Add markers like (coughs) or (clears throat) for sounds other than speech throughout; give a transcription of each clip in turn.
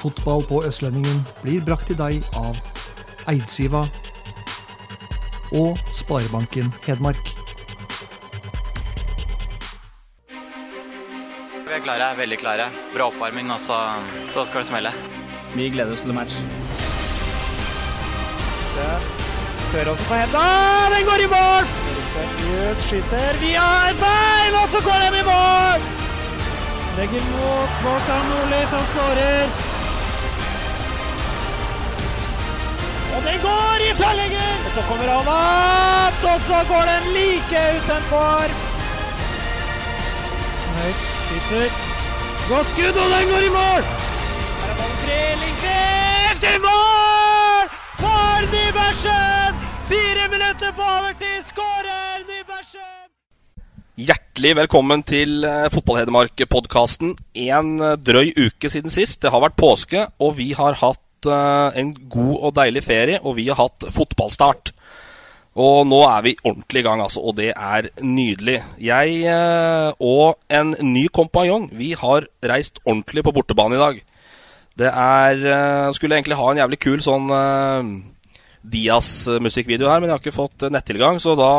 Fotball på Østlendingen blir brakt til deg av Eidsiva og Sparebanken Hedmark. Vi er klare, veldig klare. Bra oppvarming, og så, så skal det smelle. Vi gleder oss til match. Tør også på henda. Den går i mål! Seriøs skyter via et bein, og så går den i mål! Legger mot Morten Nordli, som skårer. Og den går i tverrlegger! Og så kommer han opp, og så går den like utenfor. Høyt, skyter. Godt skudd, og den går i mål! Her er ballen fri, Lindqvist i mål! For Nybergsen! Fire minutter på overtid, skårer Nybergsen! Hjertelig velkommen til eh, Fotball-Hedmark-podkasten. En eh, drøy uke siden sist. Det har vært påske, og vi har hatt eh, en god og deilig ferie, og vi har hatt fotballstart. Og nå er vi ordentlig i gang, altså, og det er nydelig. Jeg eh, og en ny kompanjong vi har reist ordentlig på bortebane i dag. Det er eh, Skulle egentlig ha en jævlig kul sånn Dias-musikkvideo her, men jeg har ikke fått nettilgang, så da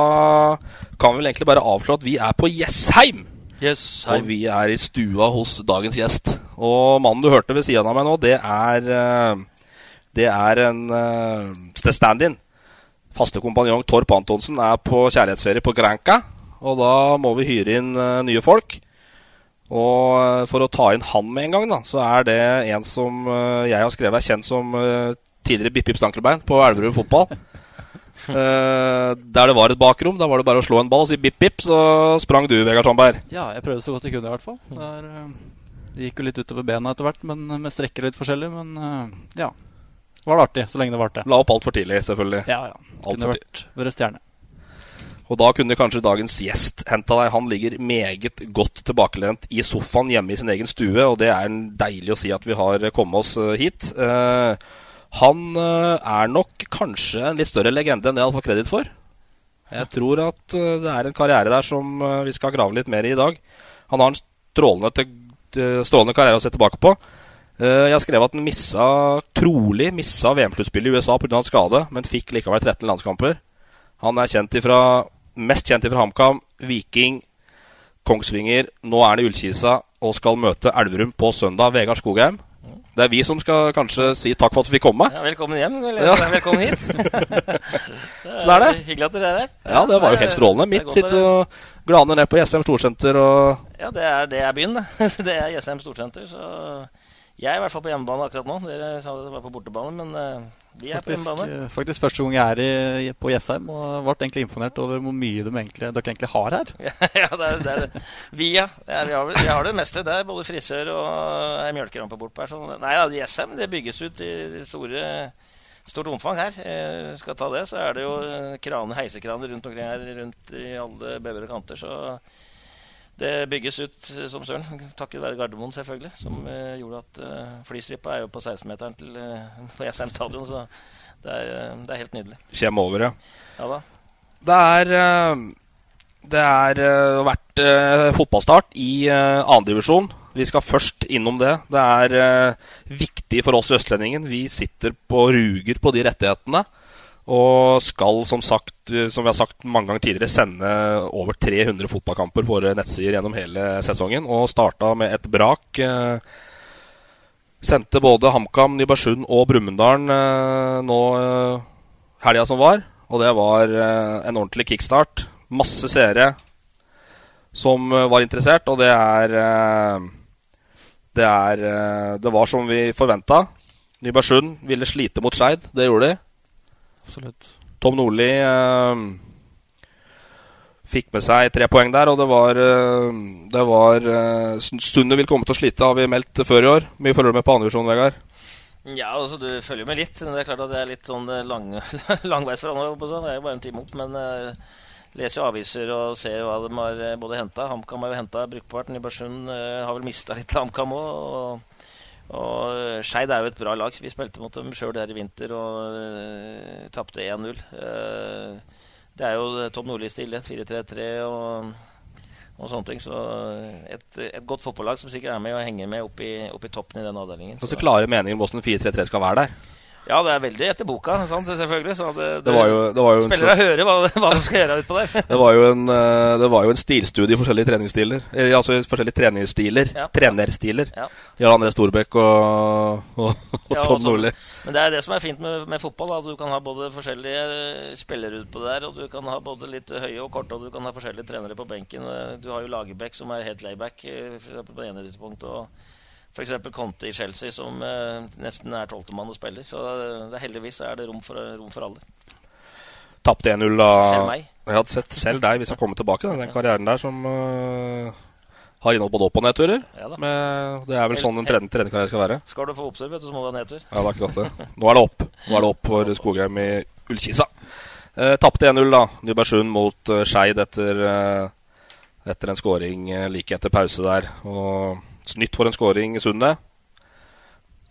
kan vi vel egentlig bare avslå at vi er på Jessheim. Og vi er i stua hos dagens gjest. Og mannen du hørte ved siden av meg nå, det er Det er en uh, stand-in. Faste kompanjong Torp Antonsen er på kjærlighetsferie på Granca. Og da må vi hyre inn uh, nye folk. Og uh, for å ta inn han med en gang, da, så er det en som uh, jeg har skrevet er kjent som tidligere Bipp Bipp Stankelbein på Elverum fotball. (laughs) Eh, der det var et bakrom, da var det bare å slå en ball og si bipp, bipp, så sprang du, Vegard Sandberg. Ja, jeg prøvde så godt jeg kunne, i hvert fall. Der, eh, det gikk jo litt utover bena etter hvert, men med strekker litt forskjellig. Men ja. Var det artig, så lenge det varte. La opp altfor tidlig, selvfølgelig. Ja, ja. Alt Kunne vært, vært stjerne. Og da kunne kanskje dagens gjest henta deg. Han ligger meget godt tilbakelent i sofaen hjemme i sin egen stue, og det er en deilig å si at vi har kommet oss eh, hit. Eh, han eh, er nok kanskje en litt større legende enn det han får kreditt for. Jeg tror at det er en karriere der som vi skal grave litt mer i i dag. Han har en strålende, strålende karriere å se tilbake på. Eh, Jeg har skrevet at han missa, trolig missa VM-sluttspillet i USA pga. skade, men fikk likevel 13 landskamper. Han er kjent ifra, mest kjent fra HamKam, Viking, Kongsvinger. Nå er han i Ullkisa og skal møte Elverum på søndag. Vegard Skogheim. Det er vi som skal kanskje si takk for at vi fikk komme. Ja, velkommen hjem. Eller, Ja. Velkommen hit. (laughs) Sånn er det. Hyggelig at dere er her. Ja, det var jo helt strålende. Mitt sitter og glaner ned på Jessheim Storsenter og Ja, det er, det er byen, det. (laughs) Det er Jessheim Storsenter. Så jeg er i hvert fall på hjemmebane akkurat nå. Dere sa det var på bortebane, men eh, vi er på hjemmebane. eh, faktisk første gang jeg er i, på Jessheim, og ble egentlig imponert over hvor mye de egentlig, dere egentlig har her. (laughs) ja, det er, det er vi, ja. Er, vi, har, vi har det meste. Det er både frisør og ei mjølkerampe bortpå her. Så, nei da, Jessheim det bygges ut i store, stort omfang her. Eh, skal ta det, så er det jo eh, kraner, heisekraner rundt omkring her rundt i alle og kanter. Så det bygges ut eh, som søren. Takket være Gardermoen, selvfølgelig, som eh, gjorde at uh, flystripa er jo på 16-meteren til eh, på Jessheim stadion. Så det er, eh, det er helt nydelig. Kjem over, ja. Ja da. Det er eh, Det er eh, vært eh, fotballstart i uh, andredivisjon. Vi skal først innom det. Det er eh, viktig for oss i Østlendingen. Vi sitter på ruger på de rettighetene. Og skal, som, sagt, eh, som vi har sagt mange ganger tidligere, sende over 300 fotballkamper på våre nettsider gjennom hele sesongen. Og starta med et brak. eh, Sendte både HamKam, Nybergsund og Brumunddal eh, nå helga som var. Og det var en ordentlig kickstart. Masse seere som var interessert, og det er Det er Det var som vi forventa. Nybergsund ville slite mot Skeid. Det gjorde de. Absolutt. Tom Nordli eh, fikk med seg tre poeng der, og det var, eh, det var eh, Sundet vil komme til å slite, har vi meldt før i år. Mye følger du med på andredivisjon, Vegard? Ja, altså du følger med litt. Men det er klart at det er litt sånn eh, lang, (laughs) langveis fra nå. Sånn. Det er jo bare en time opp. Men uh, leser jo aviser og ser hva de har både henta. HamKam har jo henta brukbart. Nybergsund uh, har vel mista litt til HamKam òg. Og, og Skeid er jo et bra lag. Vi spilte mot dem sjøl der i vinter og uh, tapte 1-0. Uh, det er jo Tom Nordli stille, 4-3-3 og og sånne ting. Så et, et godt fotballag som sikkert er med og henger med opp i, opp i toppen i den avdelingen. Og så klare meninger om hvordan 4-3-3 skal være der? Ja, det er veldig etter boka, sant, selvfølgelig. Så det, det, det var jo, det var jo spillere hører hva, hva, de skal gjøre utpå der. det, var jo en, eh, det var jo en stilstudie i forskjellige treningsstiler. Eh, altså forskjellige treningsstiler. Ja. Trenerstiler. Ja. Jan André Storbekk og, og, og ja, Tom Nordli. Men det er det som er fint med, med fotball. At du kan ha både forskjellige spillere utpå der, og du kan ha både litt høye og korte, og du kan ha forskjellige trenere på benken. Du har jo Lagerbäck som er helt layback eh, på det ene tidspunktet. og F.eks. Conte i Chelsea, som eh, nesten er tolvtemann og spiller. Så det, heldigvis er det rom for, rom for alle. Tapte 1-0 da Selv meg. Jeg hadde sett selv deg hvis jeg kommer tilbake. Den, den karrieren der som uh, har inneholdt både opp- og nedturer. Ja, det er vel sånn en trenerkarriere skal være. Skal du få opptur, vet du, så må du ha nedtur. Ja, det er akkurat det. Nå er det opp. Nå er det opp for Skogheim i Ullkisa. Uh, Tapte 1-0, da. Nybergsund mot uh, Skeid etter, uh, etter en scoring uh, like etter pause der. Og Snytt for en scoring Sunde.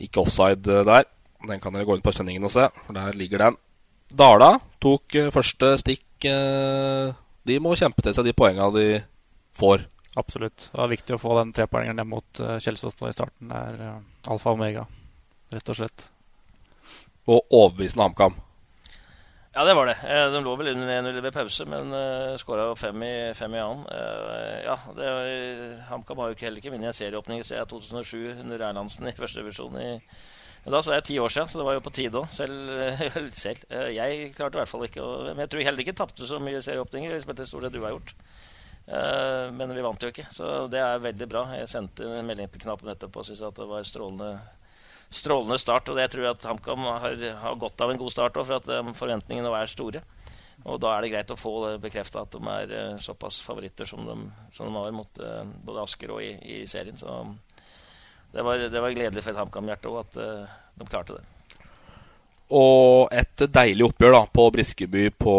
Ikke offside eh, der. Den kan dere gå inn på sendingen og se, for der ligger den. Dala tok uh, første stikk. Uh, de må kjempe til seg de poengene de får. Absolutt. Det er viktig å få den trepoengeren ned mot Kjelsås nå i starten. Det er alfa og omega, rett og slett. Og overbevisende HamKam. Ja, det var det. Eh, de lå vel under 1-0 ved pause, men uh, skåra fem i, fem i annen. Uh, ja, HamKam har jo heller ikke vunnet en serieåpning siden 2007 under Erlandsen i første divisjon. Men da så er det ti år siden, så det var jo på tide òg. Selv, (laughs) selv. Jeg klarte i hvert fall ikke å Men jeg tror heller ikke tapte så mye serieåpninger. Hvis det du har gjort. Men vi vant jo ikke, så det er veldig bra. Jeg sendte en melding til Knappen etterpå og syntes at det var strålende strålende start. Og det tror jeg at HamKam har, har godt av en god start òg, for at um, forventningene er store. Og da er det greit å få bekrefta at de er uh, såpass favoritter som de, som de har mot uh, både Asker og i, i serien. Så det, var, det, var, gledelig for et HamKam-hjerte òg at de klarte det. Og et deilig oppgjør da på Briskeby på,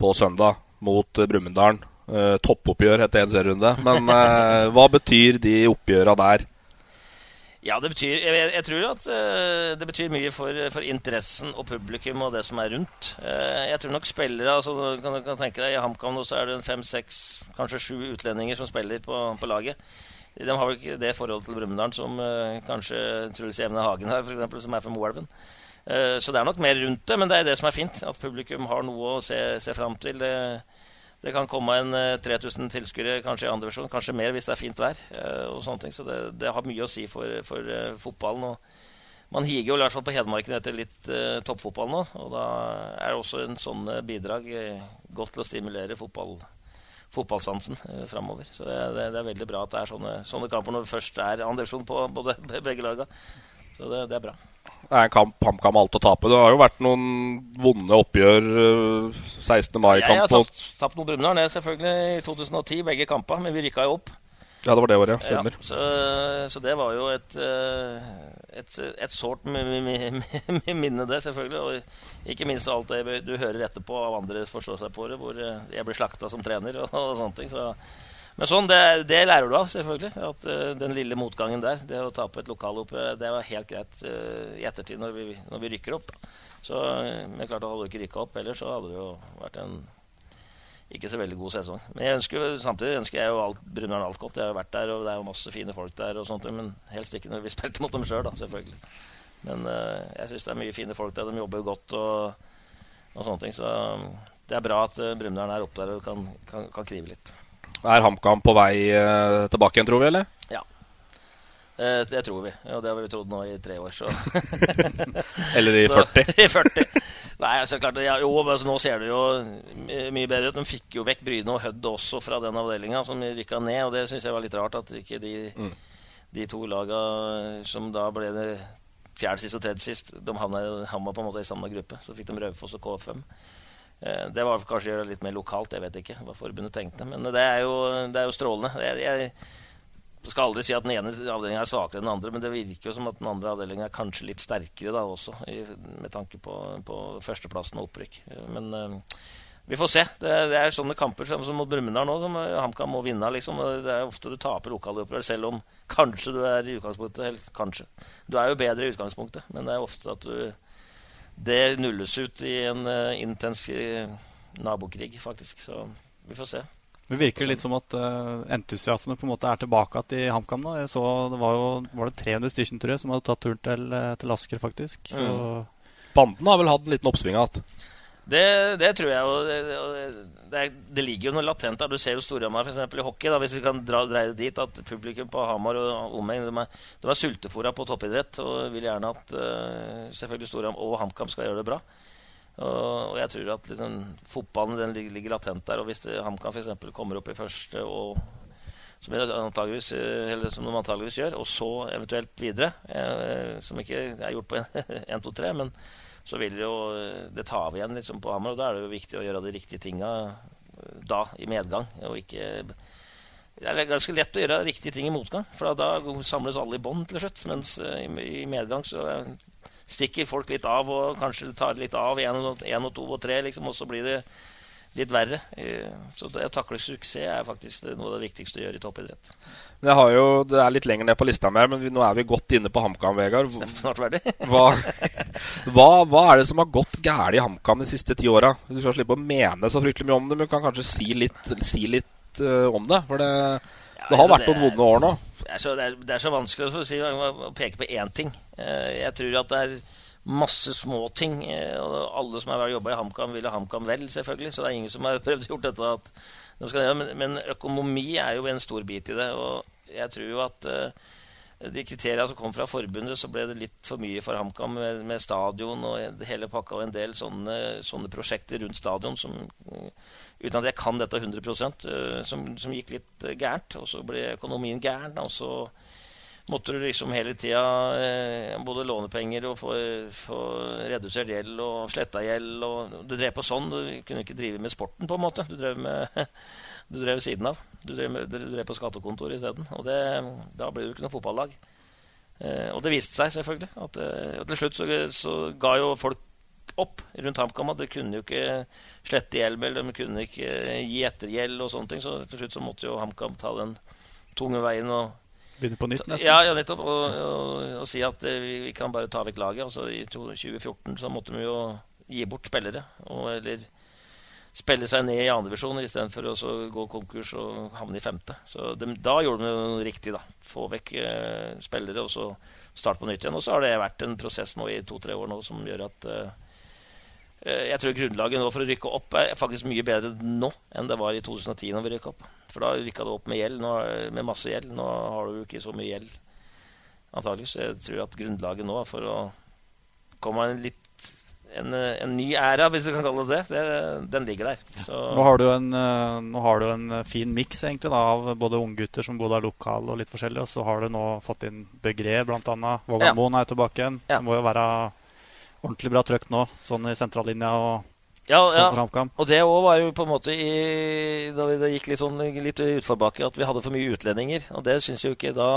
på søndag mot Brumunddal. toppoppgjør etter én serierunde. Men hva betyr de oppgjøra der ja, det betyr, jeg, jeg tror at uh, det betyr mye for, for, interessen og publikum og det som er rundt. Uh, jeg tror nok spillere altså, kan, kan tenke deg, I HamKam så er det fem, seks, kanskje sju utlendinger som spiller på, på laget. De har vel ikke det forholdet til Brumunddal som uh, kanskje Truls Jevne Hagen har, for eksempel, som er fra Moelven. så det er nok mer rundt det, men det er det som er fint. At publikum har noe å se, se fram til. Det, det kan komme en 3000 eh, tilskuere kanskje i andre versjon, kanskje mer hvis det er fint vær. Eh, og sånne ting, Så det, det har mye å si for, for uh, fotballen. Og man higer jo i hvert fall på Hedmarken etter litt uh, toppfotball nå. Og da er det også en sånn bidrag godt til å stimulere fotball, fotballsansen uh, framover. Så det, det, det, er veldig bra at det er sånne, sånne kamper når det først er andre versjon på både, begge lagene. Så det, det er bra det er en kamp HamKam alt å tape. Det har jo vært noen vonde oppgjør. 16. Eh, mai-kamp. Jeg har tapt, tapt noen Brumunddal, selvfølgelig, i 2010, begge kamper. Men vi rykka jo opp. Ja, det var det året, ja. Stemmer. Ja, så, så, det var jo et, eh, et, et sårt minne, det, selvfølgelig. Og ikke minst alt det du hører etterpå av andre forstå seg på det, hvor eh, jeg blir slakta som trener og, og sånne ting. Så men sånn, det, det, lærer du av, selvfølgelig. At uh, Den lille motgangen der, det å tape et lokaloppgjør, det var helt greit uh, i ettertid når vi, når vi, rykker opp. Da. Så uh, men klart Hadde du ikke rykka opp ellers, så hadde det jo vært en ikke så veldig god sesong. Men jeg ønsker, samtidig ønsker jeg jo alt, Brumunddal alt godt. Jeg har jo vært der, og det er jo masse fine folk der, og sånt, men helst ikke når vi (laughs) spilte mot dem sjøl, selvfølgelig. Men uh, jeg syns det er mye fine folk der. De jobber jo godt og, og sånne ting. Så um, det er bra at uh, Brumunddal er oppe der og kan, kan, kan krive litt er HamKam på vei eh, tilbake igjen, tror vi, eller? Ja. Eh, det tror vi, og det har vi trodd nå i tre år. Så. (laughs) Eller i (laughs) 40. (laughs) I 40. Nei, så klart, ja, jo, altså, Nå ser det jo mye bedre ut. De fikk jo vekk Bryne og Hødd også fra den avdelinga som rykka ned. og Det syns jeg var litt rart at ikke de, mm. de to laga som da ble fjerde sist og tredje sist, de havna, på en måte i samme gruppe. Så fikk de Raufoss og K5 det var kanskje å gjøre litt mer lokalt, jeg vet ikke hva forbundet tenkte. Men det er jo, det er jo strålende. Jeg, jeg, skal aldri si at den ene avdelingen er svakere enn den andre, men det virker jo som at den andre avdelingen er kanskje litt sterkere da også, i, med tanke på, på førsteplassen og opprykk. Men uh, vi får se. Det, det, er sånne kamper som mot Brumunddal nå, som HamKam må vinne. liksom. Det er ofte du taper lokalopprør, selv om kanskje du er i utgangspunktet eller kanskje. Du er jo bedre i utgangspunktet, men det er ofte at du Det nulles ut i en uh, intens nabokrig, faktisk. Så vi får se. Det virker litt som at uh, entusiastene på en måte er tilbake igjen i HamKam. Jeg så Det var jo var det 300 stykker tror jeg, som hadde tatt turen til, eh, til Asker, faktisk. Mm. Banden har vel hatt en liten oppsving igjen? Det, det, tror jeg. Og det, det, det, ligger jo noe latent der. Du ser jo Storhamar i hockey. Da, hvis vi kan dra, dreie det dit, at publikum på Hamar og omegn de er, de er sultefòra på toppidrett og vil gjerne at uh, selvfølgelig Storhamar og HamKam skal gjøre det bra. Og, jeg tror at liksom, fotballen den ligger, latent der. Og hvis HamKam f.eks. kommer opp i første, og, som, antageligvis, eller som de antageligvis gjør, og så eventuelt videre, eh, som ikke er gjort på 1, 2, 3, men så vil jo det ta av igjen liksom, på Hamar. Og da er det jo viktig å gjøre de riktige tinga eh, da, i medgang, og ikke det er ganske lett å gjøre riktige ting i motgang, for da samles alle i bånd til slutt. Mens eh, i medgang så stikker folk litt av, og kanskje tar litt av én og, og, to og tre, liksom, og så blir det litt verre. Så det å takle suksess er faktisk noe av det viktigste å gjøre i toppidrett. Det, jo, det er litt lenger ned på lista mer, men vi, nå er vi godt inne på HamKam, Vegard. (laughs) Snart ferdig. (laughs) hva, hva, hva, er det som har gått galt i HamKam de siste ti åra? Du skal slippe å mene så fryktelig mye om det, men du kan kanskje si litt, si litt uh, om det? For det, ja, det har altså, vært noen vonde år nå. Det er, så, det, er, det er så vanskelig å, si, å peke på én ting. Eh, jeg tror at det er masse småting. ting, og alle som har jobba i HamKam, vil ha HamKam vel, selvfølgelig. Så det er ingen som har (laughs) prøvd å gjort dette. De skal, men, men, økonomi er jo en stor bit i det. Og jeg tror jo at uh, de kriteriene som kom fra forbundet, så ble det litt for mye for HamKam med, med, stadion og hele pakka og en del sånne, sånne prosjekter rundt stadion som uten at jeg kan dette 100 som, som gikk litt gærent. Og så ble økonomien gæren. og så måtte du liksom hele tida eh, både låne penger og få, få, redusert gjeld og sletta gjeld. Og du drev på sånn. Du kunne ikke drive med sporten, på en måte. Du drev med (laughs) du drev siden av. Du drev, med, du drev på skattekontoret isteden. Og det, da ble det ikke noe fotballag. Eh, og det viste seg selvfølgelig. At, eh, og til slutt så, så, ga jo folk opp rundt HamKam at de kunne jo ikke slette gjeld, eller de kunne ikke gi ettergjeld og sånne ting. Så til slutt så måtte jo HamKam ta den tunge veien og Begynne på nytt, nesten? Ja, ja nettopp. Og, og, og, si at eh, vi, vi, kan bare ta vekk laget. Altså, I 2014 så måtte vi jo gi bort spillere. Og, eller spille seg ned i andredivisjon istedenfor å gå konkurs og havne i femte. Så de, da gjorde de noe riktig. da. Få vekk eh, spillere og så starte på nytt igjen. Og så har det vært en prosess nå i to-tre år nå som gjør at Eh, jeg tror grunnlaget nå for å rykke opp er faktisk mye bedre nå enn det var i 2010. når vi rykket opp. For da rykka det opp med gjeld, nå, med masse gjeld. Nå har du jo ikke så mye gjeld, antakeligvis. Jeg tror at grunnlaget nå for å komme en litt en, en, ny æra, hvis du kan kalle det det, den ligger der. Så. Nå har du en, eh, har du en fin miks av både unggutter som både er lokale og litt forskjellige, og så har du nå fått inn Begré, bl.a. Vågamoen ja. er tilbake igjen. Ja. Det må jo være ordentlig bra trøkk nå, sånn i sentrallinja og ja, ja. og det òg var jo på en måte i, da det gikk litt sånn litt utforbakke at vi hadde for mye utlendinger. Og det syns jo ikke da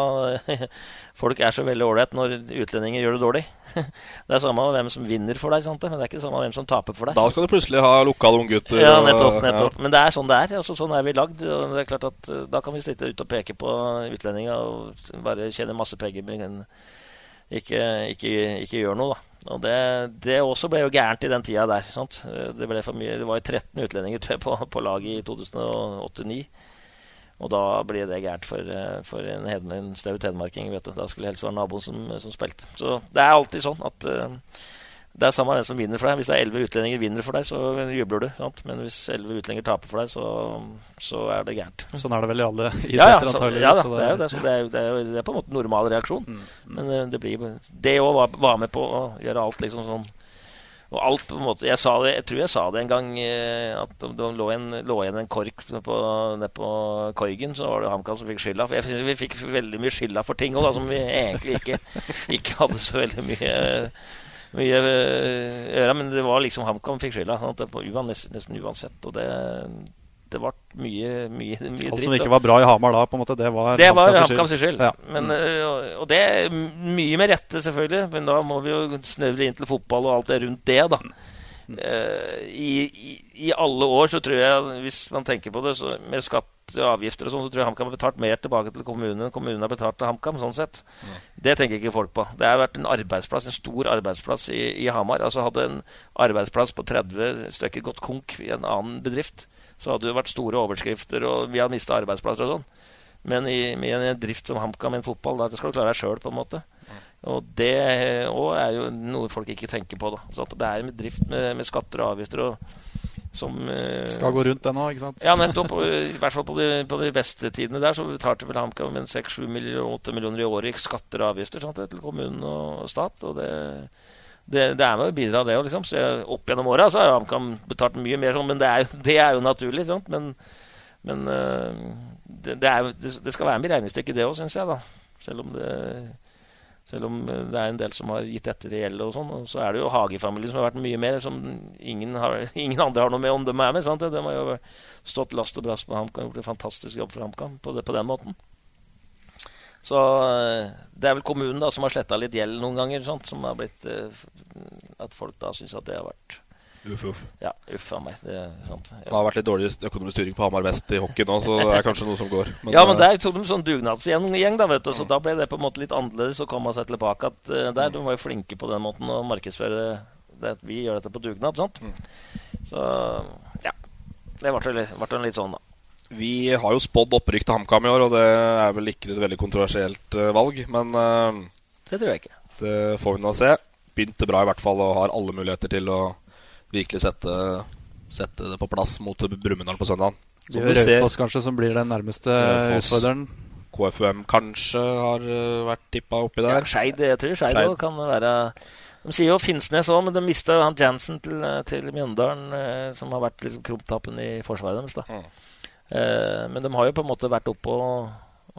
(laughs) folk er så veldig ålreit når utlendinger gjør det dårlig. (laughs) Det er samme hvem som vinner for deg, sant? men det er ikke samme hvem som taper for deg. Da skal du plutselig ha lokale unggutter. Ja, nettopp. nettopp. Ja. Men det er sånn det er. Altså, sånn er vi lagd. Og det er klart at eh, Da kan vi sitte ute og peke på utlendinger og bare tjene masse penger, men ikke, ikke, ikke gjør noe, da. Og det, det, også ble jo gærent i den tida der. Sant? Det, ble for mye, det var jo 13 utlendinger på, på laget i 2008-2009. Og da ble det gærent for, for en, en stau hedmarking. Da skulle helst være naboen som, som spilte. Så det er alltid sånn at uh, det er samme hvem som vinner for deg. Hvis det er elleve utlendinger vinner for deg, så jubler du. Sant? Men hvis elleve utlendinger taper for deg, så, så, er det gærent. Sånn er det vel i alle idretter, ja, ja, så, antageligvis. Ja, da, det, er jo det, det, er, det, er, det, er, på en måte normal reaksjon. Mm. Men eh, det blir Det òg var, var, med på å gjøre alt liksom sånn og alt på en måte Jeg, sa det, jeg tror jeg sa det en gang, eh, at det lå, en, igjen en kork nede på, ned på Korgen. Så var det HamKam som fikk skylda. For jeg synes vi fikk veldig mye skylda for ting også, da, som vi egentlig ikke, ikke hadde så veldig mye mye gjøre, men det var liksom HamKam fikk skylda. Nesten, uansett. Og det, det ble mye, mye, mye dritt. Alt som ikke var bra i Hamar da, på en måte, det var Det var HamKams skyld. Ja. Men, mm. Og det er mye med rette, selvfølgelig. Men da må vi jo snøvre inn til fotball og alt det rundt det, da. Uh, i, i, i, alle år så tror jeg, hvis man tenker på det, så med skatt og avgifter og sånn, så tror jeg HamKam har betalt mer tilbake til kommunen enn kommunen har betalt til HamKam. sånn sett. Ja. Det tenker ikke folk på. Det har vært en arbeidsplass, en stor arbeidsplass i, i Hamar. Altså Hadde en arbeidsplass på 30 stykker gått konk i en annen bedrift, så hadde det vært store overskrifter, og vi hadde mista arbeidsplasser og sånn. Men i, med en drift som HamKam, en fotball, da skal du klare deg sjøl, på en måte. Og det er jo noe folk ikke tenker på. da. Så det er med drift med, med skatter og avgifter og som uh, Skal gå rundt den òg, ikke sant? Ja, nettopp. I hvert fall på de, på de beste tidene der så betalte vel HamKam 6-7-8 millioner i året i skatter og avgifter sant, til kommunen og stat. og det, det, det er med å bidra, det òg. Liksom. Så opp gjennom åra har HamKam betalt mye mer, sånn, men det er, (laughs) det er jo naturlig. Sant? Men, men uh, det, er, det, skal være med i det òg, syns jeg. da. Selv om det selv om eh, det er en del som har gitt etter i gjeld og sånn. Og så er det jo Hage-familien som har vært mye mer, som ingen, har, (laughs) ingen andre har noe med om de er med. sant? De har jo stått last og brast med HamKam, gjort en fantastisk jobb for HamKam på, på, den måten. Så eh, det er vel kommunen da som har sletta litt gjeld noen ganger, sånt, som har blitt eh, At folk da syns at det har vært Uff, uff. Ja, uff a meg. Det, sant. det har vært litt dårlig økonomisk styring på Hamar Vest i hockey nå, så det er kanskje noe som går. Men, ja, men det der tok de sånn dugnadsgjeng, da, vet du. Så mm. da ble det på en måte litt annerledes å komme seg tilbake at, uh, der. De var jo flinke på den måten å markedsføre det at vi gjør dette på dugnad. sant? Mm. Så ja. Det ble, ble litt sånn, da. Vi har jo spådd opprykk til HamKam i år, og det er vel ikke et veldig kontroversielt uh, valg, men uh, Det tror jeg ikke. Det får vi nå se. Begynte bra i hvert fall og har alle muligheter til å virkelig sette, sette det på plass mot Brumunddal på søndag. Det er Raufoss kanskje som blir den nærmeste utfordreren. KFUM kanskje har uh, vært tippa oppi der. Ja, Skeid, jeg tror Skeid òg kan være De sier jo Finnsnes òg, men de mista han Jansen til, eh, til Mjøndalen, uh, som har vært liksom krumtappen i forsvaret deres. da. Mm. Eh, men de har jo på en måte vært oppe og,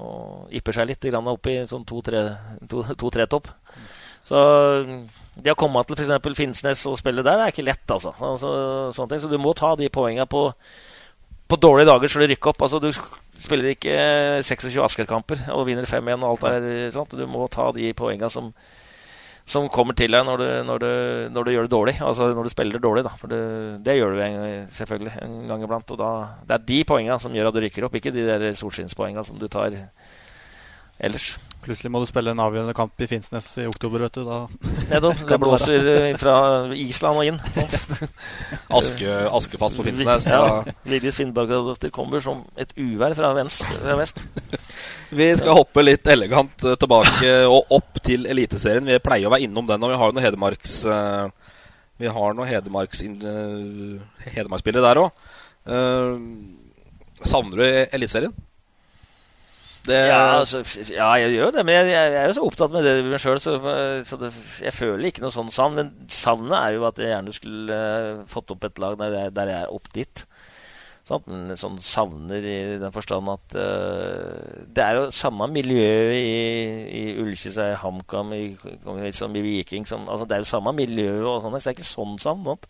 og ipper seg litt grann opp i sånn to-tre-topp. To, mm. Så det å komme til f.eks. Finnsnes og spille der, det er ikke lett. altså. altså sånne Så du må ta de poengene på, på dårlige dager så du rykker opp. altså Du spiller ikke 26 Asker-kamper og vinner 5-1 og alt der. Sant? Du må ta de poengene som, som kommer til deg når du, når, du, når du, gjør det dårlig. Altså når du spiller dårlig, da. For det, det gjør du en, selvfølgelig en gang iblant. Og da, det er de poengene som gjør at du rykker opp, ikke de der solskinnspoengene som du tar ellers. Plutselig må du spille en avgjørende kamp i Finnsnes i oktober, vet du. Da (laughs) Nettopp. Det blåser eh, fra Island og inn. (laughs) Aske, askefast på Finnsnes. Ja. Vigdis Finnbergdottir kommer som et uvær fra, fra vest. (laughs) vi skal hoppe litt elegant eh, tilbake og opp til Eliteserien. Vi pleier å være innom den, og vi har jo noen Hedmarks... Uh, vi har noen Hedmarks, Hedmarksspillere der òg. Savner du Eliteserien? Det... Ja, altså, ja, jeg gjør det. Men jeg, jeg, er jo så opptatt med det sjøl, så, så det, jeg føler ikke noe sånn savn. Men savnet er jo at jeg gjerne skulle uh, fått opp et lag der jeg, der jeg er opp dit. Sånn, sånn savner i den forstand at uh, det er jo samme miljø i, i Ullkisa, i HamKam, i, liksom, i Viking som, altså, Det er jo samme miljø og sånn. Så det er ikke sånn savn. Sånn.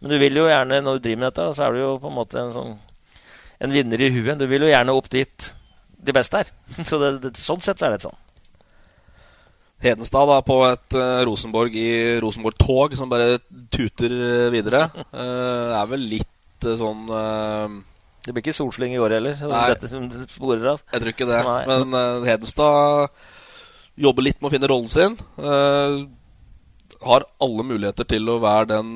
Men du vil jo gjerne, når du driver med dette, så er du jo på en måte en sånn en vinner i huet. Du vil jo gjerne opp dit de beste her. (laughs) Så det, det, sånn sett så er det sånn. Hedenstad da på et uh, Rosenborg i Rosenborg-tog som bare tuter uh, videre. Uh, (laughs) er vel litt sånn Det blir ikke solsling i år heller, nei, dette som sporer av. Jeg tror ikke det. Nei. Men Hedenstad jobber litt med å finne rollen sin. har alle muligheter til å være den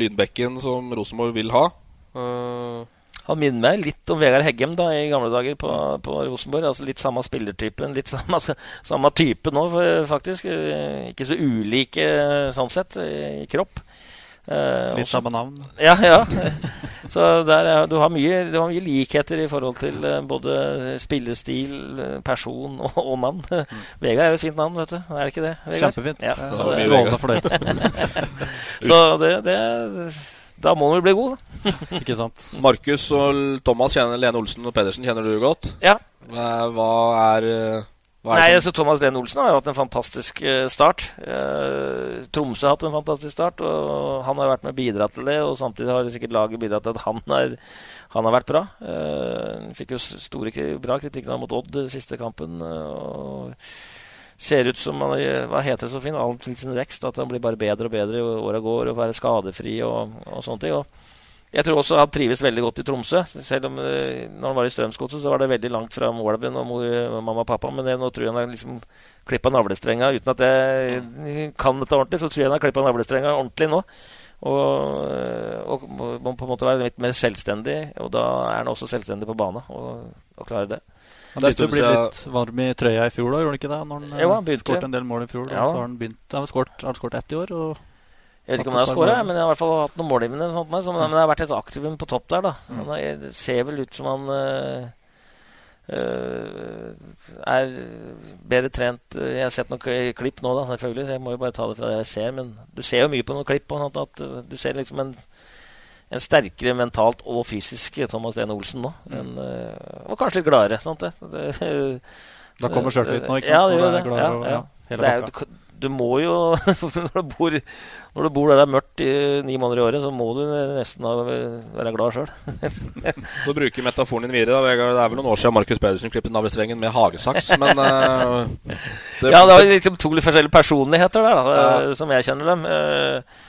lynbekken som Rosenborg vil ha. Uh, han minner meg litt om Vegard Heggem da, i gamle dager på, på Rosenborg. altså Litt samme spillertypen, litt (laughs) samme, samme type nå, faktisk. Ikke så ulike sånn sett i kropp. Eh, litt samme navn? (laughs) Ja, ja. (laughs) Så der, du, har mye, du har mye likheter i forhold til både spillestil, person og, og mann. Mm. Vegard er jo et fint navn, vet du. Er det ikke det? Vegard? Kjempefint. Ja, så, det, så det, det da må han vel bli god, da. (laughs) Ikke sant. Markus og Thomas kjenner Lene Olsen og Pedersen kjenner du godt. Ja. Hva er, hva Nei, altså Thomas Lene Olsen har jo hatt en fantastisk uh, start. Uh, Tromsø har hatt en fantastisk start, og han har vært med å bidra til det. Og samtidig har sikkert laget bidratt til at han, er, han har vært bra. Uh, fikk jo store, bra kritikk mot Odd siste kampen. og ser ut som Hva heter det så fint? Sin vekst. At han blir bare bedre og bedre i åra går, og være skadefri og, og sånne ting. og jeg tror også han trives veldig godt i Tromsø. Selv om eh, når han var i Strømsgodset, så var det veldig langt fra målet og mor, mamma og pappa. Men jeg, nå tror jeg han har liksom klippa navlestrenga. Uten at jeg kan dette ordentlig, så tror jeg han har klippa navlestrenga ordentlig nå. Og, og, må på en måte være litt mer selvstendig. Og da er han også selvstendig på bane og, og klarer det. Han begynte å bli litt varm i trøya i fjor, da, gjorde han ikke det? Når han, jo, han skåret en del mål i fjor. Ja. Så har han begynt, han har skåret ett i år. og jeg vet ikke om han har skåra, men jeg har i hvert fall hatt noen målgivende. Sånt, men det har vært et aktivum på topp der. da. Mm. Han ser vel ut som han uh, er bedre trent. Jeg har sett noen klipp nå, da, selvfølgelig. så Jeg må jo bare ta det fra det jeg ser. Men du ser jo mye på noen klipp. Og at du ser liksom en, en sterkere mentalt og fysisk Thomas Lene Olsen nå. Mm. En, uh, og kanskje litt gladere. sant det? det da kommer sjøltilliten nå, ikke sant? Ja, det gjør det. Ja, ja. Ja, du må jo (laughs) når, du bor, når du bor der det er mørkt i ni måneder i året, så må du nesten være glad sjøl. (laughs) du bruker metaforen din videre. Da, Det er vel noen år siden Markus Pedersen klippet navlestrengen med hagesaks, men uh, det, (laughs) Ja, det var liksom to forskjellige personligheter der, da, ja. som jeg kjenner dem. Uh,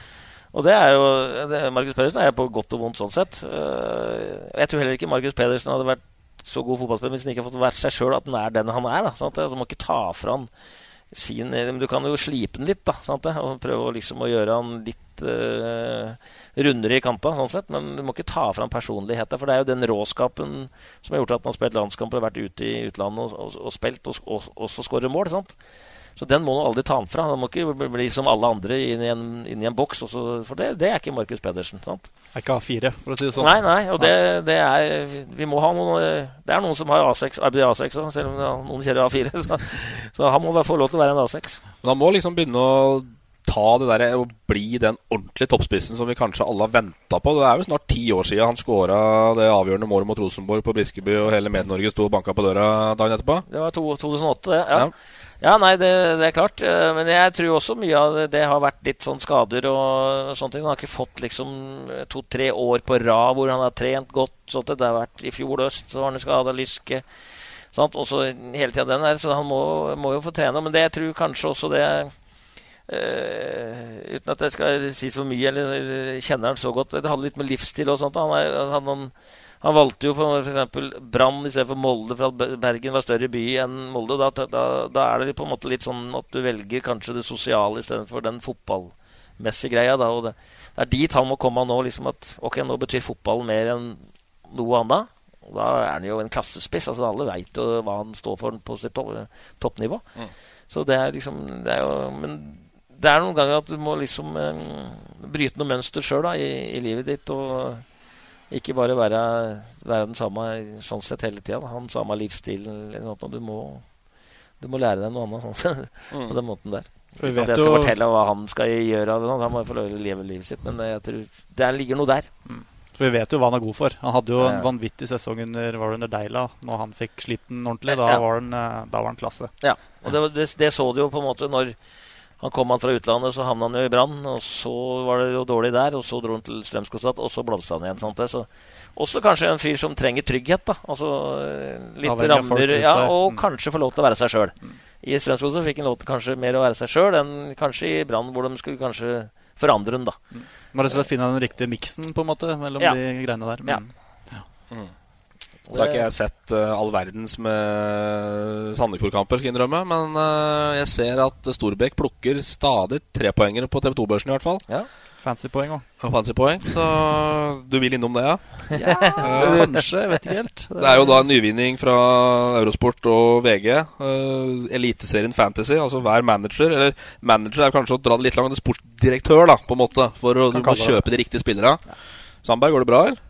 og det er jo det, Markus Pedersen er på godt og vondt sånn sett. Uh, jeg tror heller ikke Markus Pedersen hadde vært så god fotballspiller hvis han ikke har fått vært seg sjøl at han er den han er. Da, at Du må ikke ta fra han sin Men Du kan jo slipe den litt, da. Sant? Og prøve liksom å gjøre han litt uh, rundere i kanta, sånn sett. Men du må ikke ta fra han personligheten. For det er jo den råskapen som har gjort at han har spilt landskamper og vært ute i utlandet og, og, og spilt og, og også skårer mål. sant? Så den må du aldri ta han fra. Han må ikke bli som alle andre inn i en, inn i en boks. Også, for det, det, er ikke Markus Pedersen. sant? Er ikke A4, for å si det sånn. Nei, nei. Og det, det, er Vi må ha noen Det er noen som har A6, arbeider i A6 òg, selv om noen kjører A4. (laughs) Så, så han må få lov til å være en A6. Men han må liksom begynne å ta det der og bli den ordentlige toppspissen som vi kanskje alle har venta på. Det er jo snart ti år siden han skåra det avgjørende målet mot Rosenborg på Briskeby, og hele Med-Norge sto og banka på døra dagen etterpå. Det var to, 2008, det. ja. ja. Ja, nei, det, det, er klart. Eh, men jeg tror også mye av det, det har vært litt sånn skader og sånne ting. Han har ikke fått liksom to-tre år på rad hvor han har trent godt. Sånn det har vært I fjor øst så var han skada Lyske. Sant? Og så hele tida den der. Så han må, må, jo få trene. Men det jeg tror kanskje også det øh, uten at jeg skal si så mye, eller kjenner han så godt Det hadde litt med livsstil og sånt. Han, er, han, han han valgte jo f.eks. Brann istedenfor Molde, for at Bergen var større by enn Molde. Da, da, da, er det på en måte litt sånn at du velger kanskje det sosiale istedenfor den fotballmessige greia. Da, det, det, er dit han må komme nå. liksom at ok, nå betyr fotball mer enn noe annet. Og da er han jo en klassespiss. altså Alle veit jo hva han står for på sitt toppnivå. Mm. Så det er liksom det er jo, Men det er noen ganger at du må liksom um, bryte noe mønster sjøl i, i livet ditt. og ikke bare være, være den samme sånn sett hele tida. Ha den samme livsstilen. Du må, du må lære deg noe annet sånn, (laughs) mm. på den måten der. For jeg skal fortelle hva han skal gjøre. Han må få lov til å leve livet sitt. Men jeg tror det ligger noe der. Mm. For Vi vet jo hva han er god for. Han hadde jo en vanvittig sesong under, var det under Deila. Når han fikk slitt den ordentlig, da, ja. var, han, eh, da var han klasse. Ja, og det, det, det så du jo på en måte når han kom han fra utlandet, så havna han jo i Brann. Og så var det jo dårlig der, og så dro han til Strømsgodset, og så blomstra han igjen. Sant? Så også kanskje en fyr som trenger trygghet. da Altså Litt rammer, ja, og mm. kanskje få lov til å være seg sjøl. Mm. I Strømsgodset fikk han lov til kanskje mer å være seg sjøl enn kanskje i Brann, hvor de skulle kanskje forandre den. da Man Må rett og slett finne den riktige miksen på en måte mellom ja. de greiene der. Mm. Ja. Mm. Så har ikke jeg sett uh, all verdens med Sandefjord-kamper, skal jeg innrømme. Men uh, jeg ser at Storbekk plukker stadig trepoengere på TV 2-børsen, i hvert fall. Ja. Fancy poeng òg. Fancy poeng, Så du vil innom det, ja? ja uh, kanskje. Jeg vet ikke helt. (laughs) Det er jo da en nyvinning fra Eurosport og VG. Uh, Eliteserien Fantasy. Altså hver manager Eller manager er kanskje å dra det litt langt. Sportsdirektør, da, på en måte. For å, kjøpe det. de riktige spillerne. Ja. Sandberg, går det bra, eller?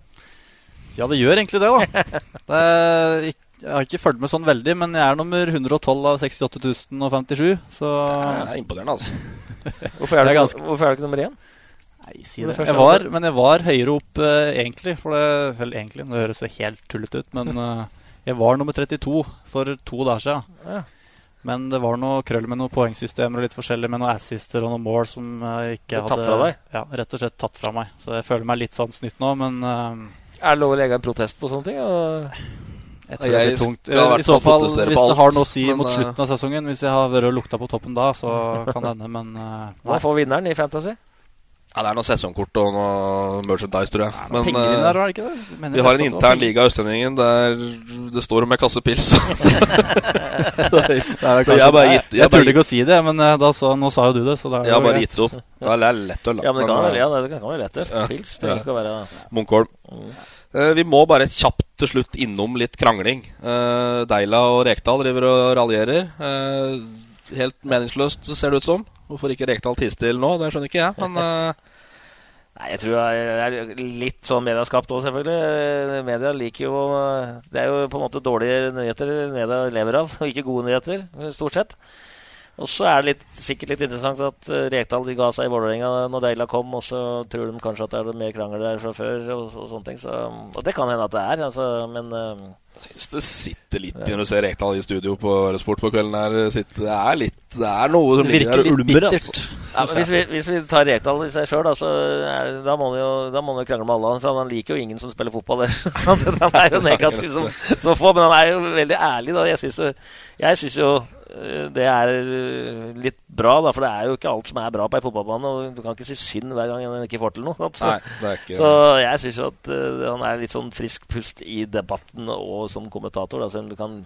Ja, det gjør egentlig det, da. Det er, jeg har ikke fulgt med sånn veldig, men jeg er nummer 112 av 68057, Så Det er imponerende, altså. (laughs) hvorfor, er du, ganske... hvorfor er du ikke nummer én? Nei, si det. Jeg var, men jeg var høyere opp uh, egentlig. For det, vel, egentlig, det høres jo helt tullete ut, men uh, (laughs) jeg var nummer 32 for to dager siden. Ja. Men det var noe krøll med noen poengsystemer og litt forskjellig med noen assister og noen mål som jeg ikke hadde Tatt fra deg? Ja, rett og slett tatt fra meg. Så jeg føler meg litt sånn snytt nå, men uh, Er det lov å legge en protest på sånne ting? Og jeg tror det blir tungt. I så fall, hvis det har noe å si men, mot slutten av sesongen, hvis jeg har vært og lukta på toppen da, så kan det hende, men uh, Hva får vinneren i Fantasy? Ja, Det er noe sesongkort og noe merchandise, tror jeg. Ja, Men penger uh, der, var det ikke det? Mener vi har en intern liga i Østlendingen der det står om jeg kasse pils. så (laughs) (laughs) jeg, bare gitt, jeg, jeg turte ikke å si det, men da, så, nå sa jo du det. Så det jeg har bare gitt opp. (laughs) Ja, det er lett øl, da. Ja, men det kan, være ja, det kan være lett øl. Pils. Det trenger ikke være Munkholm. Mm. Uh, vi må bare kjapt til slutt innom litt krangling. Uh, Deila og Rekdal driver og raljerer. Uh, helt meningsløst, ser det ut som. Hvorfor ikke Rekdal tie til nå? Det skjønner ikke jeg, men (laughs) Nei, Jeg tror det er litt sånn medieskapt òg, selvfølgelig. Media liker jo Det er jo på en måte dårlige nyheter media lever av, og ikke gode nyheter, stort sett. Og så er det litt, sikkert litt interessant at uh, Rekdal de ga seg i Vålerenga når Deila kom, og så tror de kanskje at det er mer krangel der fra før, og, og sånne ting. Så, og det kan hende at det er, altså, men uh, Jeg syns det sitter litt ja. når du ser Rekdal i studio på Sport på kvelden her. Sitter, det er litt Det er noe som det virker litt ulmer, altså. Ja, hvis, vi, hvis, vi, tar Rekdal i seg sjøl, da, da må han jo jo krangle med alle. For han liker jo ingen som spiller fotball. (laughs) han er jo negativ som, som få, men han er jo veldig ærlig. Da. Jeg syns jo Eh, det er eh, litt bra, da, for det er jo ikke alt som er bra på ei fotballbane. Og du kan ikke si synd hver gang en ikke får til noe. Så, Nei, ikke... så jeg syns jo at uh, han er litt sånn frisk pust i debatten og som kommentator. Da, så du kan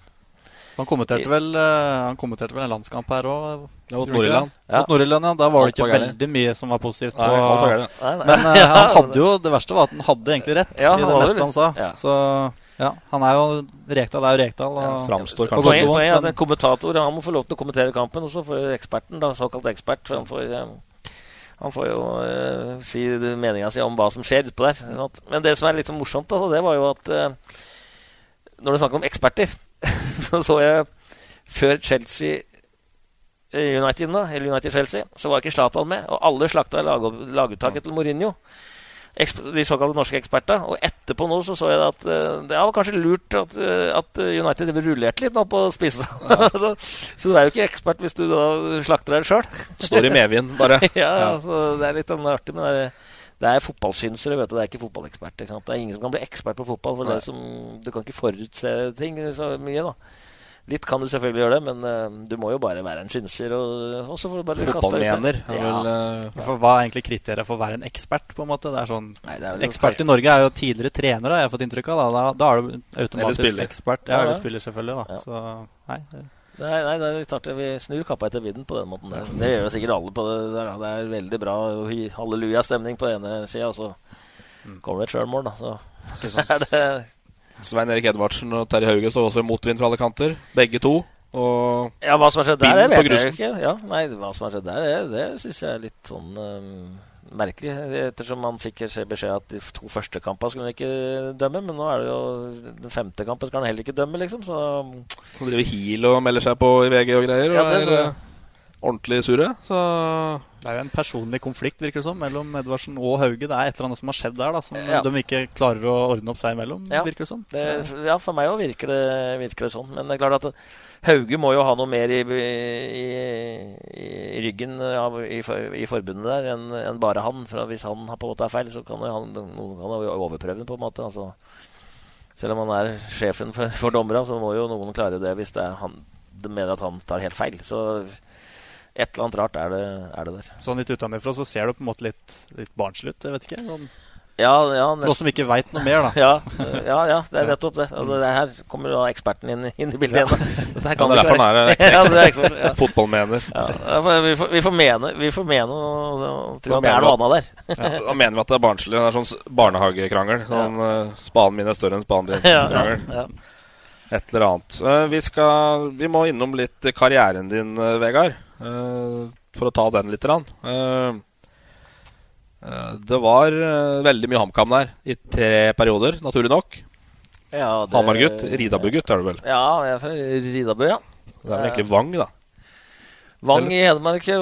han kommenterte vel, uh, han kommenterte vel en landskamp her òg? Mot Nord-Irland. Ja. Nord ja. Da var det ikke veldig mye som var positivt. På, nei, nei, nei. Men uh, (laughs) han hadde jo, det verste var at han hadde egentlig rett ja, i det meste han sa. Så ja, han er jo Rekdal er jo Rekdal. Og, ja, framstår kanskje Poenget poen er at en kommentator han må få lov til å kommentere kampen, og så får eksperten, da, såkalt ekspert Han får, eh, han får jo uh, si meninga si om hva som skjer utpå der. Sant? Men det som er litt så morsomt, da, det var jo at uh, når det er snakk om eksperter, (laughs) så så jeg før Chelsea United, da, eller United-Chelsea, så var ikke Zlatan med. Og alle slakta laguttaket til Mourinho de såkalte norske eksperter. Og etterpå nå så så jeg at uh, det var kanskje lurt at, uh, at United rullerte litt nå på spissa. Ja. (laughs) så du er jo ikke ekspert hvis du da slakter deg sjøl. Står i medvind, bare. (laughs) ja, ja. Så det er litt sånn artig. Men det er, det er fotballsynsere, vet du. Det er ikke fotballeksperter. Det er ingen som kan bli ekspert på fotball. For det som, du kan ikke forutse ting så mye, da. Litt kan du selvfølgelig gjøre det, men uh, du må jo bare være en synser. Og, og så får du bare Fotballmener. Ja. uh, ja. Hva er egentlig kriteriet for å være en ekspert? på en måte? Det er sånn, Nei, det er ekspert i Norge er jo tidligere trenere, har jeg fått inntrykk av. Da, da, da er du automatisk ekspert. Ja, eller spiller, selvfølgelig. da. Så, nei, det. Nei, nei, det er klart Vi snur kappa etter vinden på den måten. der Det gjør jo sikkert alle på det der. Det er veldig bra halleluja-stemning på ene sida, og så mm. kommer det et sjølmål, da. Så, så (laughs) er det Svein Erik Edvardsen og Terje Hauge står også i motvind fra alle kanter. Begge to. Og ja, hva som har skjedd der, det vet jeg ikke. Ja, nei, hva som har skjedd der, det, det syns jeg er litt sånn um, merkelig. Ettersom man fikk beskjed at de to første kampene skulle han ikke dømme. Men nå er det jo den femte kampen skal han heller ikke dømme, liksom. Så Han driver Heal og melder seg på i VG og greier. Og ja, det, er, ordentlig sure. Så Det er jo en personlig konflikt virker det som, mellom Edvardsen og Hauge. Det er et eller annet som har skjedd der da, som ja. de ikke klarer å ordne opp seg imellom. Ja. virker det som. Det, ja, for meg òg virker, virker, det sånn. Men det er klart at Hauge må jo ha noe mer i, i, i ryggen av, i, i, forbundet der enn en bare han. For hvis han på en måte er feil, så kan han, noen kan overprøve den på en måte. altså selv om han er sjefen for, for dommerne, så må jo noen klare det hvis det er han, de mener at han tar helt feil. Så et eller annet rart er det, er det der. Sånn litt utenfra så ser du på en måte litt, litt barnslig ut? Jeg vet ikke. Sånn, ja, ja, Noe som ikke veit noe mer, da. (laughs) ja, ja, ja, det er nettopp det. Altså, det her kommer jo eksperten inn, inn i bildet ja. igjen. (laughs) Det, det, er derfor han er (laughs) ja, fotballmener. Vi, får, vi, får mene, vi får mene og, og tro at det er noe annet der. ja, da mener vi at det er barnslig. Det er sånn barnehagekrangel. Sånn uh, spaden min er større enn spaden. Ja, Et eller annet. Uh, vi, skal, vi må innom litt karrieren din, uh, Vegard. Eh, for å ta den litt. Uh, det var veldig mye HamKam der i tre perioder, naturlig nok. Ja, Hamar-gutt. Ridabu-gutt er du vel? Ja, jeg er fra Ridabu, ja. Det er vel egentlig Vang, da. Vang i Hedmark. Ja.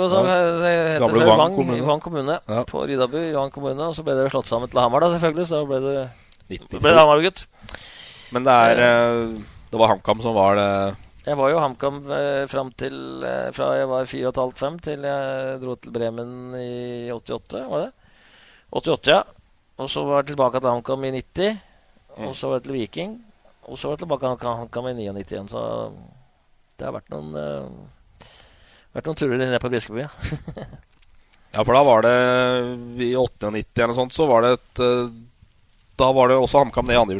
Gamle Vang, Vang kommune. Vang kommune ja. På Ridabu i Vang kommune. Og så ble det slått sammen til Hamar, da, selvfølgelig. Så ble det, det Hamar-gutt. Men det er Det var HamKam som var det Jeg var jo HamKam eh, fram til eh, fra jeg var 4,5-5 til jeg dro til Bremen i 88, var det? 88, ja. Og så var jeg tilbake til HamKam i 90. Og så var jeg til Viking. Og så var jeg tilbake til HamKam i 99 igjen. Så det har vært noen, uh, vært noen turer ned på Briskeby. (laughs) Ja. for da var det i 98 eller noe sånt, så var det et Da var det også HamKam ned i andre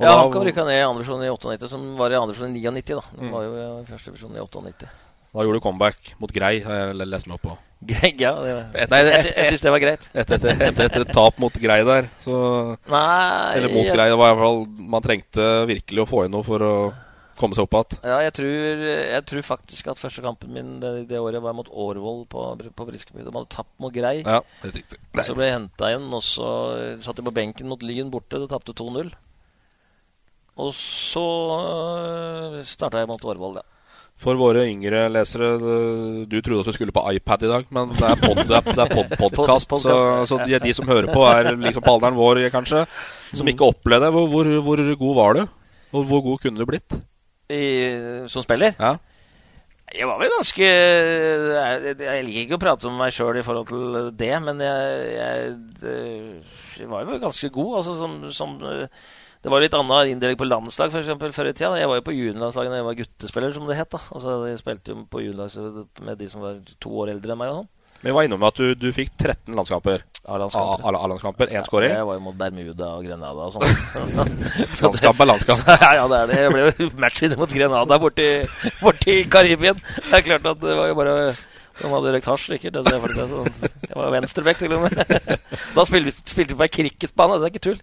divisjon. Ja, HamKam rykka ned i andre divisjon i 98, som var i andre divisjon i 99. da. Den mm. var jo i første divisjon i 98. Da gjorde du comeback mot Grei, har jeg lest meg opp på. Greg, ja. Det et, nei, jeg, syns det var greit. Etter et, et, et, et, tap mot Grei der, så Nei Eller mot jeg, Grei. Det var i hvert fall Man trengte virkelig å få inn noe for å komme seg opp igjen. Ja, jeg tror, jeg tror, faktisk at første kampen min det, det året var mot Årvoll på, på Briskeby. De hadde tapt mot Grei. Ja, det er riktig. Så ble jeg henta inn, og så satt jeg på benken mot Lyn borte. Det tapte 2-0. Og så øh, starta jeg mot Årvoll, ja. For våre yngre lesere, du trodde at du skulle på iPad i dag, men det er, pod, det er, pod, (laughs) så, så de, de, som hører på, er liksom på alderen vår, kanskje, som ikke opplevde det. Hvor, hvor, hvor, god var du? Og hvor god kunne du blitt? I, som spiller? Ja. Jeg var vel ganske Jeg, jeg liker ikke å prate om meg sjøl i forhold til det, men jeg, jeg, jeg var jo ganske god. Altså som, som det var litt annen inndeling på landslag for eksempel, før i tida. Jeg var jo på juniorlandslaget da jeg var guttespiller, som det het. da. Altså, Jeg spilte jo på juniorlag med de som var to år eldre enn meg. og sånn. Men vi var innom at du, du fikk 13 landskamper. A-landskamper. Én skåring. Jeg var jo mot Bermuda og Grenada og sånn. (laughs) landskamp er landskamp. (laughs) ja, ja, det er det. Jeg ble jo matchvinner mot Grenada borti, borti Karibien. Det er klart at det var jo bare de hadde røykt hasj, sikkert. Jeg var venstreback, til og med. (laughs) Da spilte, spilte vi på ei cricketbane. Det er ikke tull.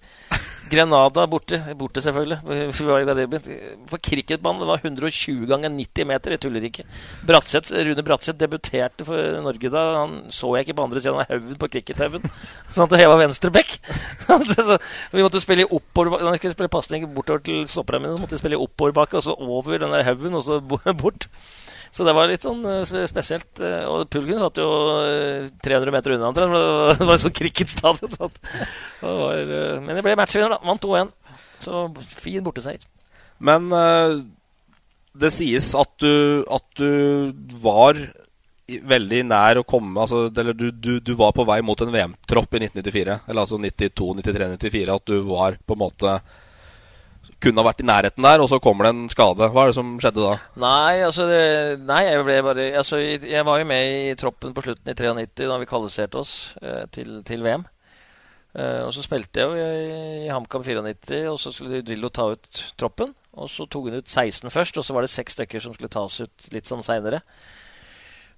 Grenada borte. Borte, selvfølgelig. (laughs) På cricketbanen. Var 120 ganger 90 meter. Jeg tuller ikke. Bratseth, Rune Bratseth debuterte for Norge da. Han så jeg ikke på andre siden av haugen på crickethaugen. (laughs) Sånn at jeg var venstre bekk. (laughs) vi måtte spille oppover Når vi skulle spille pasning bortover til stopperne mine, måtte vi spille i oppoverbakke, og så over den haugen, og så bort. Så det var litt sånn uh, spesielt. Uh, og Pulgen satt jo uh, 300 meter unna omtrent. Det var sånn cricketstadion. Så (laughs) men det ble matchvinner, da. Vant 2-1. Så fin borteseier. Men det sies at du, at du var veldig nær å komme altså, Eller du, du, du var på vei mot en VM-tropp i 1994. Eller altså 92, 93, 94. At du var på en måte kunne ha vært i nærheten der, og så kommer det en skade. Hva er det som skjedde da? Nei, altså det, Nei, jeg ble bare altså, Jeg var jo med i troppen på slutten i 93 da vi kvalifiserte oss eh, til, til, VM. Eh, og så spilte jeg jo i, i HamKam 94, og så skulle Drillo ta ut troppen. Og så tok hun ut 16 først, og så var det seks stykker som skulle tas ut litt sånn seinere.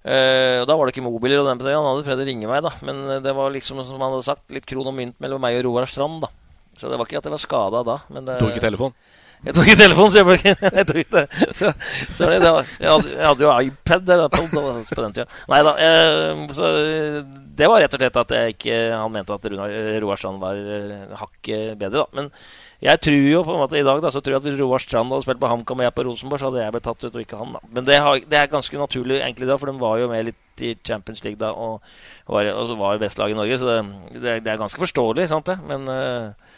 Uh, og Da var det ikke mobiler, og den på det. han hadde prøvd å ringe meg, da. Men det var liksom som han hadde sagt, litt kron og mynt mellom meg og Roar Strand. da så det var ikke at jeg var skada da. Men det, du tok ikke telefon? Jeg tok ikke telefon, så jeg ble (laughs) ikke jeg tok ikke det. Så, så det, det var, jeg, hadde, jeg, hadde, jo iPad på den tida. Nei da. Så det var rett og slett at jeg ikke Han mente at Roar Strand var eh, hakket bedre, da. Men jeg tror jo på en måte i dag da, så tror jeg at hvis Roar Strand hadde spilt på HamKam og jeg på Rosenborg, så hadde jeg blitt tatt ut, og ikke han. da. Men det, har, det, er ganske naturlig egentlig da, for de var jo med litt i Champions League da, og, var, og var best lag i Norge, så det, det, det, er ganske forståelig, sant det. Men uh,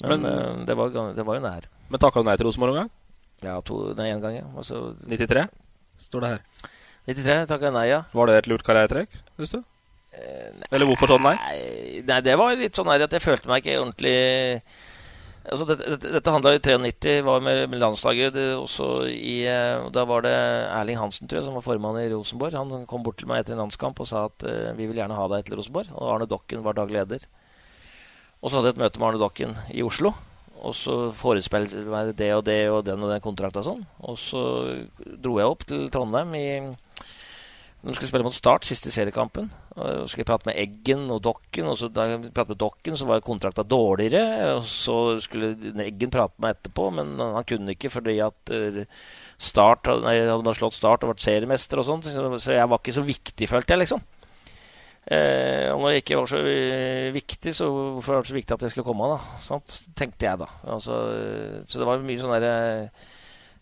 men, men uh, det, var, det, var, jo nær. Men takka du nei til Rosenborg noen gang? Ja, to, nei, én gang. ja. Også, 93 står det her. 93 takka jeg nei, ja. Var det et lurt karrieretrekk? Synes du? Eh, Eller hvorfor sånn nei? nei? Det var litt sånn her at jeg følte meg ikke ordentlig altså Dette, dette, dette handla i 93, var med, med landslaget. Det, også i, uh, da var det Erling Hansen tror jeg, som var formann i Rosenborg. Han kom bort til meg etter en landskamp og sa at uh, vi vil gjerne ha deg til Rosenborg. Og Arne Dokken var daglig leder. Og så hadde jeg et møte med Arne Dokken i Oslo. Og så forespeilte meg det og det og den og den kontrakta sånn. Og så dro jeg opp til Trondheim i de skulle spille mot Start, siste seriekampen. Og skulle prate med Eggen og Dokken. Og så da jeg pratet med Dokken, så var kontrakta dårligere. Og så skulle Eggen prate med meg etterpå, men han kunne ikke fordi at eh, Start nei, hadde bare slått Start og vært seriemester og sånt. Så jeg var ikke så viktig, følte jeg, liksom. Eh, og når det ikke var så eh, viktig, så hvorfor var det så viktig at jeg skulle komme? da? Sånt, tenkte jeg da. Altså, så det var mye sånne der, eh,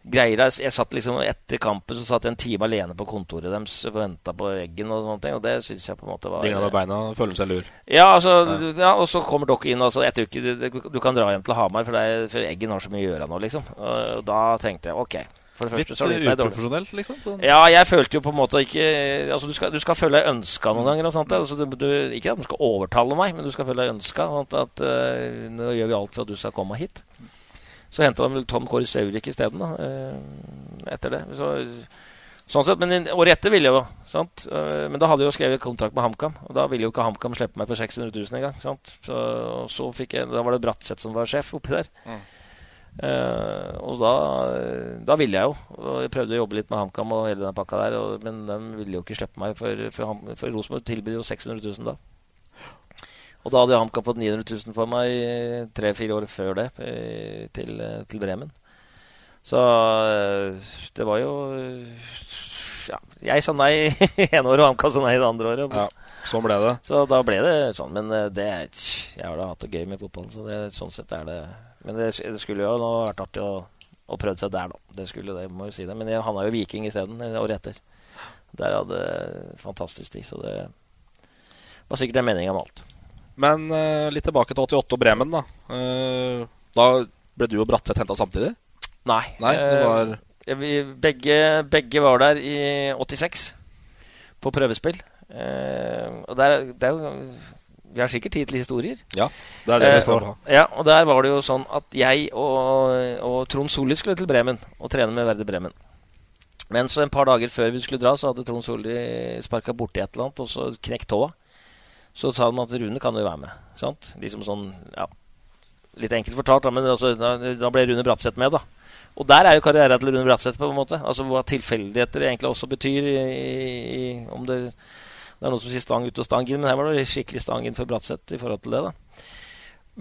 greier der. Jeg satt liksom Etter kampen så satt jeg en time alene på kontoret deres og venta på eggen. Og sånne ting, og det syns jeg på en måte var Dingla med beina føler seg lur? Ja, altså, ja, og så kommer dere inn. Altså, uke, du, du, kan dra hjem til Hamar, for, er, for Eggen har så mye å gjøre nå, liksom. Og da tenkte jeg OK. For det første Litt dårlig. uprofesjonelt, liksom? Sånn. Ja, jeg følte jo på en måte ikke Altså, du skal, du skal føle deg ønska noen ganger. Og sånt, altså, du, du, ikke at du skal overtale meg, men du skal føle deg ønska. At, at eh, nå gjør vi alt for at du skal komme hit. Så henta de vel Tom Kåre Saurik isteden, da. eh, etter det. Så, sånn sett, Men året etter ville jeg jo. Sant? Eh, men da hadde jeg jo skrevet kontrakt med HamKam. Og da ville jo ikke HamKam slippe meg for 600 000 engang. Så, så fikk jeg, da var det Bratseth som var sjef oppi der. Eh, og da, da ville jeg jo. Og jeg prøvde å jobbe litt med HamKam og hele den pakka der, og, men de ville jo ikke slippe meg, for, for, Ham- for Rosenborg tilbød jo 600 000 da. Og da hadde HamKam fått 900 000 for meg tre-fire år før det, eh, til, til Bremen. Så eh, det var jo Ja, jeg sa nei (laughs) ene året, og HamKam sa nei det andre året. Ja, sånn ble det. Så da ble det sånn. Men det Jeg har da hatt det gøy med fotballen, så det, sånn sett er det Men det, det skulle jo nå vært artig å, å prøve seg der, da. Det skulle det, må jo si det. Men jeg havna jo Viking isteden, eh, året etter. Der hadde fantastisk tid, så det var sikkert en mening om alt. Men uh, litt tilbake til 88 og Bremen, da. Uh, da ble du og Bratseth henta samtidig? Nei. Nei, det var uh, vi, begge, begge var der i 86 på prøvespill. Eh, og der, det er jo Vi har sikkert tid til historier. Ja, det er det vi skal ha. Eh, ja, og der var det jo sånn at jeg og, og Trond Solli skulle til Bremen og trene med Verde Bremen. Men så en par dager før vi skulle dra, så hadde Trond Solli sparka borti et eller annet og så knekt tåa. Så sa de at Rune kan jo være med. Sant? Liksom sånn, ja Litt enkelt fortalt, da, men altså, da, da ble Rune Bratseth med, da. Og der er jo karrieren til Rune Bratseth, på en måte. Altså Hva tilfeldigheter egentlig også betyr. I, i, om det, det er noen som sier stang ut og stang inn, men her var det skikkelig stang inn for Bratseth i forhold til det. da.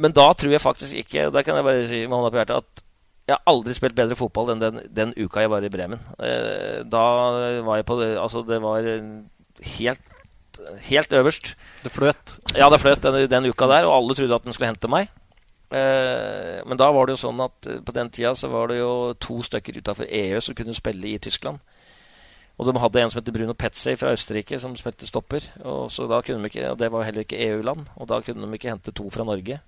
Men da tror jeg faktisk ikke, og der kan jeg bare si med hånda på hjertet, at jeg har aldri spilt bedre fotball enn den, den uka jeg var i Bremen. Eh, da var jeg på det Altså, det var helt, helt øverst. Det fløt? Ja, det fløt den, den uka der, og alle trodde at den skulle hente meg. Eh, men da var det jo sånn at eh, på den tida så var det jo to stykker utafor EU som kunne spille i Tyskland. Og de hadde en som heter Bruno Petzey fra Østerrike, som spilte stopper. Og, så da kunne de ikke, og det var heller ikke EU-land, og da kunne de ikke hente to fra Norge.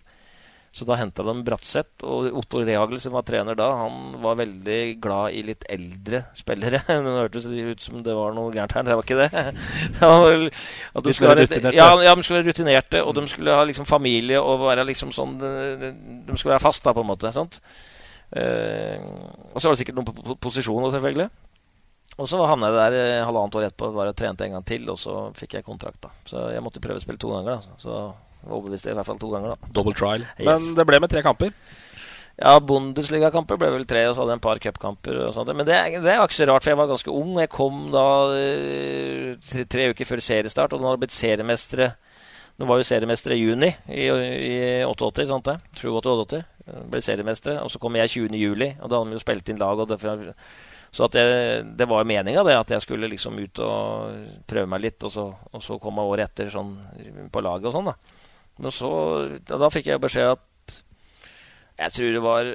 Så da henta de Bratseth, og Otto Rehagel, som var trener da, han var veldig glad i litt eldre spillere. (laughs) Men det hørtes ut som det var noe gærent her. Det var ikke det. (laughs) Var at De de skulle være rutinerte. Ja, ja, de skulle være rutinerte, og de skulle ha liksom familie og være liksom sånn De skulle være fast, da, på en måte. sant? Eh, og så var det sikkert noen på po- posisjoner, selvfølgelig. Og så havna jeg der eh, halvannet år etterpå bare trente en gang til, og så fikk jeg kontrakt. da. Så jeg måtte prøve å spille to ganger. da. Så jeg var overbevist i hvert fall to ganger. da. Double trial. Yes. Men det ble med tre kamper. Ja, Bundesligakamper ble vel tre, og så hadde jeg en par cupkamper. Men det, er- det var ikke så rart, for jeg var ganske ung. Jeg kom da eh, tre, tre uker før seriestart, og nå hadde blitt seriemestere. Nå var jo seriemestere i juni i, i 88, sant det? 87-88. Ble seriemestere. Og så kom jeg 20. juli, og da hadde vi jo spilt inn lag. og derfor, så jeg, det var jo meninga, at jeg skulle liksom ut og prøve meg litt, og så, og så komme året etter sånn på laget og sånn, da. Men så, da, da fikk jeg beskjed at jeg tror det var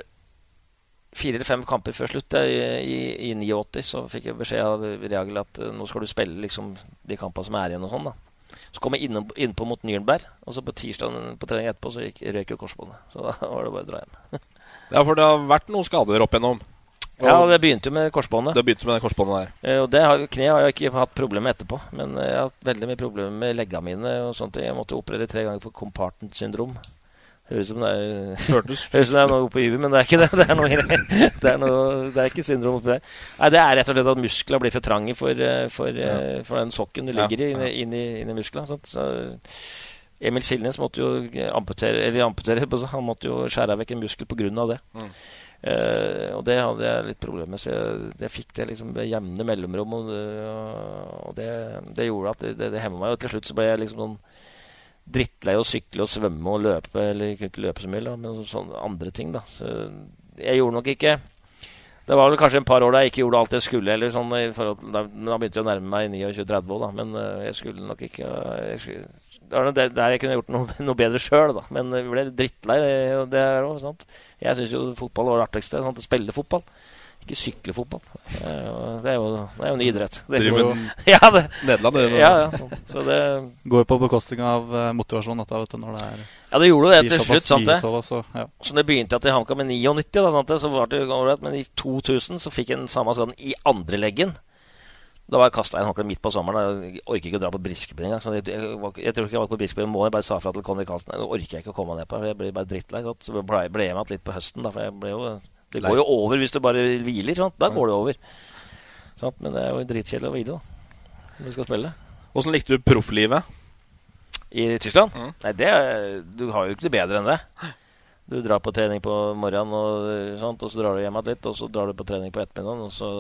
fire eller fem kamper før slutt. I, i, i 89 så fikk jeg beskjed av Reagel at eh, nå skal du spille liksom, de kampene som er igjen. og sånn da. Så kom jeg innpå innpå mot Nürnberg, og så på tirsdag på trening etterpå så gikk, røyk jo korsbåndet. Så da var det bare å dra hjem. (laughs) Ja, for det har vært noen skader opp igjennom. Ja, det begynte jo med korsbåndet. Det begynte med det korsbåndet der. Eh, Og det har, Kne har jeg ikke hatt problemer med etterpå, men eh, jeg har hatt veldig mye problemer med leggene mine. og sånt. Jeg måtte operere tre ganger for compartment syndrom. Høres ut som det er Hørtes (laughs) Høres ut som det er noe oppe i huet, men det er ikke det. (laughs) Det er, noe, det er, noe, det er ikke syndrom oppi der. Nei, det er rett og slett at muskler blir for trange for, eh, for, ja. for den sokken du Ja, ligger i ja. inni, inni musklene. Så Emil Silnes måtte jo amputere, eller amputere, (laughs) han måtte jo skjære av vekk en muskel pga. det. Mm. Eh, og det hadde jeg litt problemer med, så jeg, jeg fikk det liksom ved jevne mellomrom. Og, det- og det, det gjorde at det, det, det hemma meg. Og til slutt så ble jeg liksom sånn drittlei å sykle og svømme og løpe. Eller jeg kunne ikke løpe så mye, da, men sånne andre ting. da Så jeg gjorde nok ikke Det var vel kanskje en par år da jeg ikke gjorde alt jeg skulle. Eller sånn til, da, da begynte jeg å nærme meg 29-30 år, da. Men eh, jeg skulle nok ikke jeg skulle, Det var der jeg kunne gjort noe, (laughs) noe bedre sjøl, da. Men jeg ble drittlei, det, det er også. Jeg syns jo fotball var det artigste. Sant? Å spille fotball. Ikke sykle fotball. Det er jo, det er jo, en idrett. Det Driver jo- med (laughs) ja, det, Nederland, det. ja, ja. Så det Går på bekostning av motivasjonen motivasjon, dette, vet du, når det er Ja, det gjorde det til slutt. sant det? så, ja. Så det begynte at i HamKam med 99, da, sant det? så var det ålreit. Men i 2000 så fikk jeg den samme skaden i andre leggen. Da var jeg kasta en håndkle midt på sommeren. Jeg orker ikke å dra på Briskeby engang. Jeg, jeg, jeg tror ikke jeg var på Briskeby en måned. Jeg bare sa fra til Conny Carlsen. Nå orker jeg ikke å komme ned på. Jeg blir bare drittlei. Så ble, ble jeg med igjen litt på høsten. Da, for jeg ble jo, det går jo over hvis du bare hviler. Sant? Da går det over. Sant? Men det er jo dritkjedelig å hvile, da. Når du skal spille. Åssen likte du profflivet? I Tyskland? Nei, det Du har jo ikke det bedre enn det. Du drar på trening på morgenen, og, sant? og så drar du hjem igjen litt. Og så drar du på trening på ettermiddagen, og så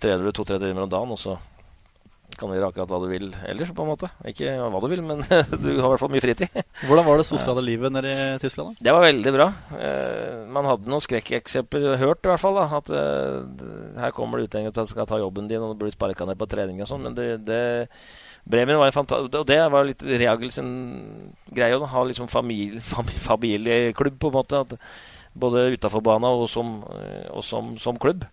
trener du to-tre timer om dagen, og så kan du gjøre akkurat hva du vil ellers, på en måte. Ikke hva du vil, men (laughs) du har i hvert fall mye fritid. Hvordan var det sosiale livet nede i Tyskland? da? Det var veldig bra. Eh, man hadde noen skrekkeksempler, hørt i hvert fall, da, at eh, her kommer det utlendinger som skal ta jobben din, og du blir sparka ned på trening og sånn. Men det, det Bremen var en fantastisk Og det var litt Reagel sin greie å ha liksom familie, (laughs) fami- familieklubb, på en måte. Både utafor bana og som, eh, og som, som klubb.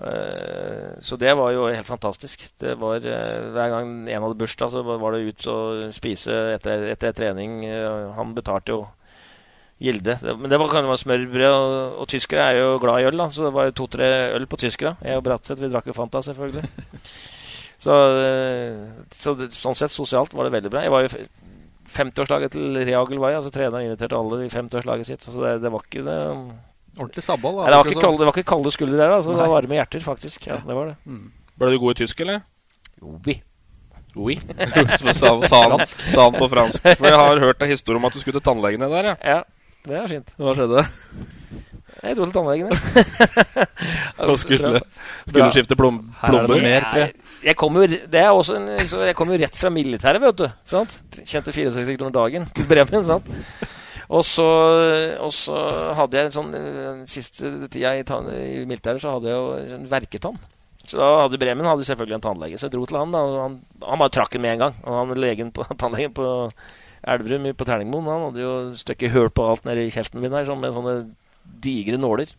Eh, så det var jo helt fantastisk. Det var eh, Hver gang en hadde bursdag, så var det ut og spise etter, etter trening. Eh, Han betalte jo Gilde. Men det var kanskje var smørbrød, og, og tyskere er jo glad i øl, da, så det var to-tre øl på tyskere. Jeg og Bratseth, vi drakk jo Fanta, selvfølgelig. (laughs) Så, så det, sånn sett sosialt var det veldig bra. Jeg var jo 50-årslaget til Reagel var jeg, altså treneren inviterte alle i 50-årslaget sitt. Så det, det var ikke det Ordentlig sabbal, da. Nei, det, var ikke det kalde, det var ikke kalde skuldre der, altså. det var varme hjerter, faktisk. Ja, det var det. Ble du god i tysk, eller? Oui. Oui. (laughs) sa, sa, han, sa han på fransk. For jeg har hørt en historie om at du skulle til tannlegen der, ja. Ja, det er fint. Hva skjedde? Jeg dro til tannlegen, jeg. (laughs) Og skulle, skulle skifte plom, plomber? Nei, Jeg kom jo, det er også en, så jeg kom jo rett fra militæret, vet du. Sant? Tjente 64 kroner dagen til Bremen. sant? Og så, og så hadde jeg en sånn Siste tida i, i militæret så hadde jeg jo en verketann. Så da hadde Bremen hadde selvfølgelig en tannlege, så jeg dro til han. da, Han, han bare trakk den med en gang. Og han legen på, (laughs) tannlegen på Elverum på Terningmoen han hadde jo stykket hull på alt nedi kjeften min her, sånn med sånne digre nåler.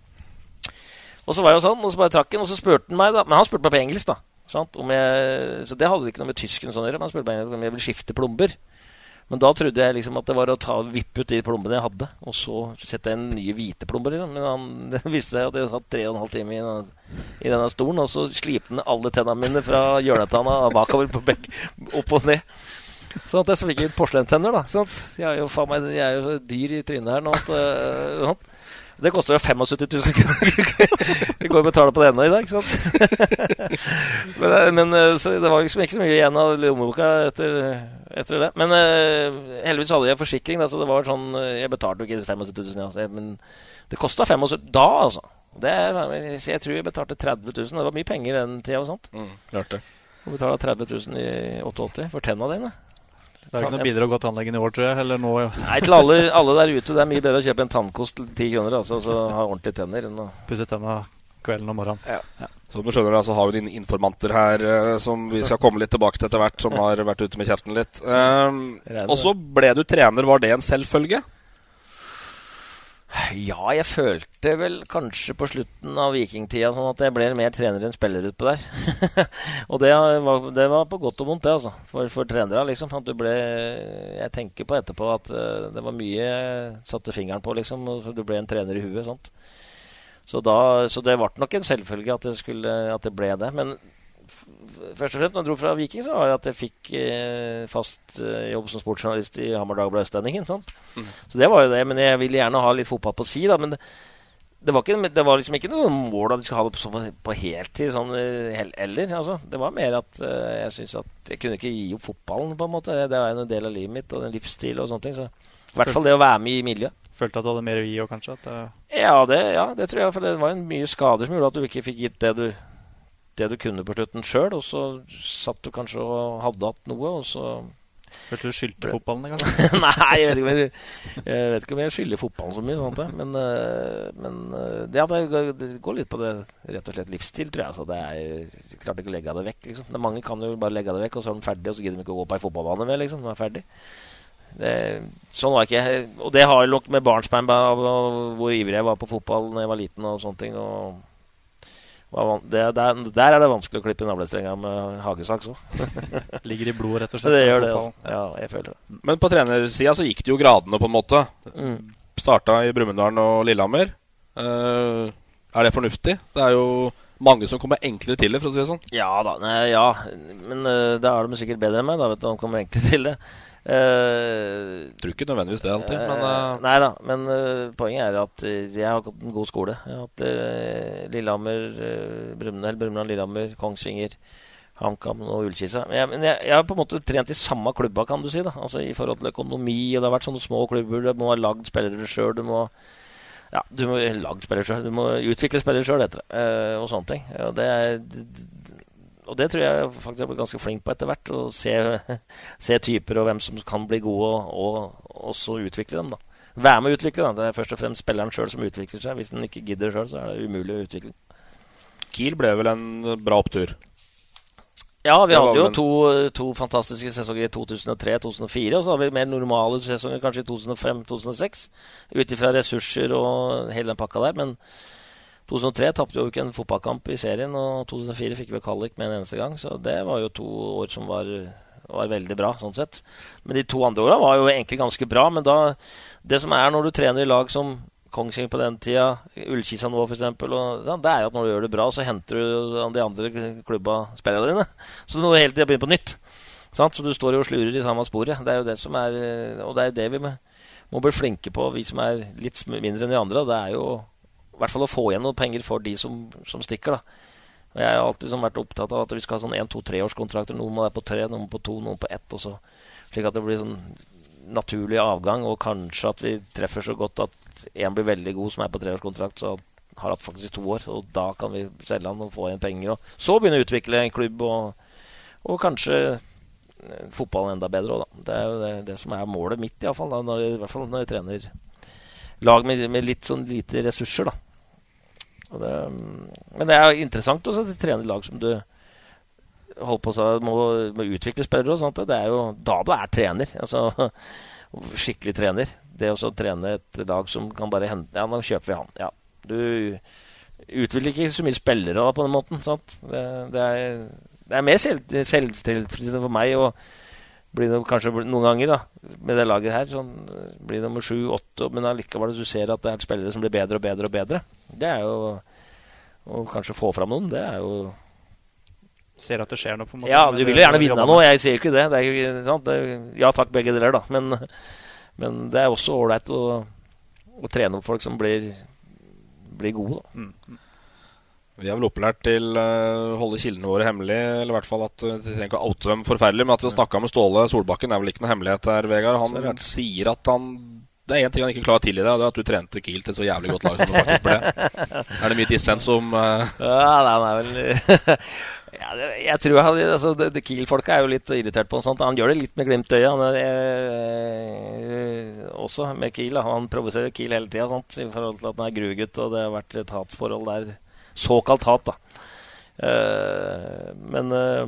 Og så var jeg sånn, og så bare trakk han, og så spurte han meg, da Men han spurte meg på engelsk, da. Jeg, så det hadde ikke noe med tysken sånn å gjøre. Men han spurte meg om jeg ville skifte plomber. Men da trodde jeg liksom at det var å ta vippe ut de plommene jeg hadde, og så sette inn nye hvite plomber i. Men han, (laughs) det viste seg at jeg satt tre og en halv time i, denne- i denne stolen, og så slipte han alle tennene mine fra hjørnetanna bakover på bekk, opp og ned. Sånn at jeg så fikk jeg porselentenner, da. Sant? Jeg er jo faen meg Jeg er jo så dyr i trynet her nå at uh, sånn. Det koster jo 75 000 kroner. (laughs) Vi går og betaler på det ennå i dag, ikke sant? (laughs) men, eh, men eh, så det var liksom ikke så mye igjen av lommeboka etter, etter det. Men uh, heldigvis hadde jeg forsikring, da, så det var sånn Jeg betalte jo ikke 75 000, ja, men det kosta 75 da, altså. Det er, jeg tror jeg betalte 30 000. Det var mye penger den tida. og sånt. Mm, klart det. Å betale 30 000 i 88 for tenna dine. Det er ikke noe bidrag å gå tannlegen i år, tror jeg. Eller nå, ja. Nei, til alle, alle der ute. Det er mye bedre å kjøpe en tannkost til 10 kroner altså, og så ha ordentlige tenner. enn å... Pusse tenna kvelden og morgenen. Ja. Som du skjønner, så har vi dine informanter her eh, som vi skal komme litt tilbake til etter hvert, som (laughs) har vært ute med kjeften litt. Um, og så ble du trener. Var det en selvfølge? Ja, jeg følte vel kanskje på slutten av vikingtida sånn at jeg ble mer trener enn spiller utpå der. (laughs) og det var, det var på godt og vondt, det, altså. For, for trenere, liksom. At du ble Jeg tenker på etterpå at eh, det var mye jeg satte fingeren på, liksom. Og du ble en trener i huet. Sant? Så, da, så det ble nok en selvfølge at det, skulle, at det ble det. Men først og fremst når jeg dro fra Viking, så var det at jeg fikk eh, fast eh, jobb som sportsjournalist i Hamar Dagblad Østlendingen. Mm. Så det var jo det. Men jeg ville gjerne ha litt fotball på si, da. Men det, det, var ikke, det var liksom ikke noe mål at de skulle ha det på, på heltid sånn eh, heller. Altså. Det var mer at eh, jeg syntes at jeg kunne ikke gi opp fotballen, på en måte. Det, det var en del av livet mitt, og en livsstil og sånne ting. Så i hvert fall det å være med i miljøet. Følte at du hadde mer å gi òg, kanskje? Eh, Ja det, ja, det tror jeg. For det var jo mye skader som gjorde at du ikke fikk gitt det du, det du kunne på slutten sjøl. Og så satt du kanskje og hadde hatt noe, og så Følte du skyldte fotballen, kanskje? (laughs) Nei, jeg vet, ikke jeg, jeg vet ikke om jeg skylder fotballen så mye. Sånt, men, eh, men ja, det, går- litt på det rett og slett livsstil, tror jeg. Så det er klart ikke å legge det vekk. Liksom. Det, mange kan jo bare legge det vekk, og så er de ferdig, og så gidder de ikke å gå på ei fotballbane mer. Liksom. Er ferdig. Det, sånn var ikke jeg. Og det har nok med barnsbein hvor ivrig jeg var på fotball da jeg var liten. og sånne ting. Og det, der, der, er det vanskelig å klippe navlestrenga med hagesaks òg. (laughs) Ligger i blodet, rett og slett. Det gjør det. Også. Ja, jeg føler det. Men på trenersida så gikk det jo gradene, på en måte. Mm. Starta i Brumunddal og Lillehammer. Uh, er det fornuftig? Det er jo mange som kommer enklere til det, for å si det sånn. Ja da, nei, ja. Men uh, det er de sikkert bedre enn meg, da, vet du. De kommer enklere til det. Uh, Tror ikke nødvendigvis det alltid, uh, men uh, Nei da, men poenget er at jeg har hatt en god skole. Jeg har hatt Lillehammer, Brumunddal, Brumunddal, Lillehammer, Kongsvinger, HamKam og Ullkisa. Men, jeg, men jeg, jeg, har på en måte trent i samme klubba, kan du si. da Altså I forhold til økonomi, og det har vært sånne små klubber. Du må ha lagd spillere sjøl. Du må ja, du må lagd spillere sjøl. Du må utvikle spillere sjøl, heter det. og sånne ting. Og det er og det tror jeg faktisk jeg ble ganske flink på etter hvert. Å se, (laughs) se, typer og hvem som kan bli gode, og, og også utvikle dem. da. Være med å utvikle dem. Det er først og fremst spilleren sjøl som utvikler seg. Hvis den ikke gidder sjøl, så er det umulig å utvikle. Kiel ble vel en bra opptur? Ja, vi hadde jo to, to, fantastiske sesonger i 2003-2004. Og så hadde vi mer normale sesonger kanskje i 2005-2006. Ut ifra ressurser og hele den pakka der. Men 2003 tapte vi jo ikke en fotballkamp i serien, og 2004 fikk vi kvalik med en eneste gang. Så det var jo to år som var, var veldig bra, sånn sett. Men de to andre åra var jo egentlig ganske bra. Men da, det som er når du trener i lag som Kongsvinger på den tida, Ullkisa nå f.eks., det er jo at når du gjør det bra, så henter du de andre klubba spillerne dine. Så du må hele tida begynne på nytt. Sant? Så du står jo og slurer i samme sporet. Det er jo det som er Og det er jo det vi må bli flinke på, vi som er litt mindre enn de andre. Det er jo i hvert fall å få igjen noen penger for de som, som stikker. da. Og Jeg har alltid liksom vært opptatt av at vi skal ha sånn én, to, treårskontrakter. Noen må være på tre, noen på to, noen på ett. Og så, slik at det blir sånn naturlig avgang, og kanskje at vi treffer så godt at én blir veldig god som er på treårskontrakt, så har hatt faktisk to år. Og da kan vi selge han og få igjen penger. Og så begynne å utvikle en klubb, og, og kanskje eh, fotballen enda bedre òg, da. Det er jo det, det, som er målet mitt, iallfall. I hvert fall når jeg trener lag med, med litt sånn lite ressurser, da. Det, men det er interessant også å trene lag som du holder på å må, må utvikle spillere. og sånt. Det er jo da du er trener. altså (laughs) Skikkelig trener. Det å trene et lag som kan bare hente Ja, nå kjøper vi han. Ja, du utvikler ikke så mye spillere da, på den måten. Det, det, er, det er, mer selvtilfredsstillende for meg å bli det kanskje noen ganger da, med det laget her. Sånn, blir nummer sju-åtte, men allikevel du ser at det er spillere som blir bedre og bedre og bedre. Det er jo Å kanskje få fram noen, det er jo Ser at det skjer noe, på en måte. Ja, du vil jo gjerne vinne noe. Jeg sier ikke det. det, er, sant? det er, ja takk, begge deler, da. Men, men det er også ålreit å, å, trene opp folk som blir, blir gode, da. Mm. Vi er vel opplært til å uh, holde kildene våre hemmelige. Eller i hvert fall at Vi trenger ikke å oute dem forferdelig, men at vi har snakka med Ståle Solbakken, er vel ikke noe hemmelighet der, Vegard. Han sier at han det er én ting han ikke klarer å tilgi deg, og det er at du trente Kiel til et så jævlig godt lag som du faktisk ble. Er det mye dissens om uh... (laughs) Ja, han er vel (laughs) ja, det, Jeg tror han, altså, Kiel-folka er jo litt irritert på noe Han gjør det litt med glimt i øyet. Han er eh, også med Kiel. Han provoserer Kiel hele tida i forhold til at han er grugutt, og det har vært et hatsforhold der såkalt hat, da. Uh, men uh,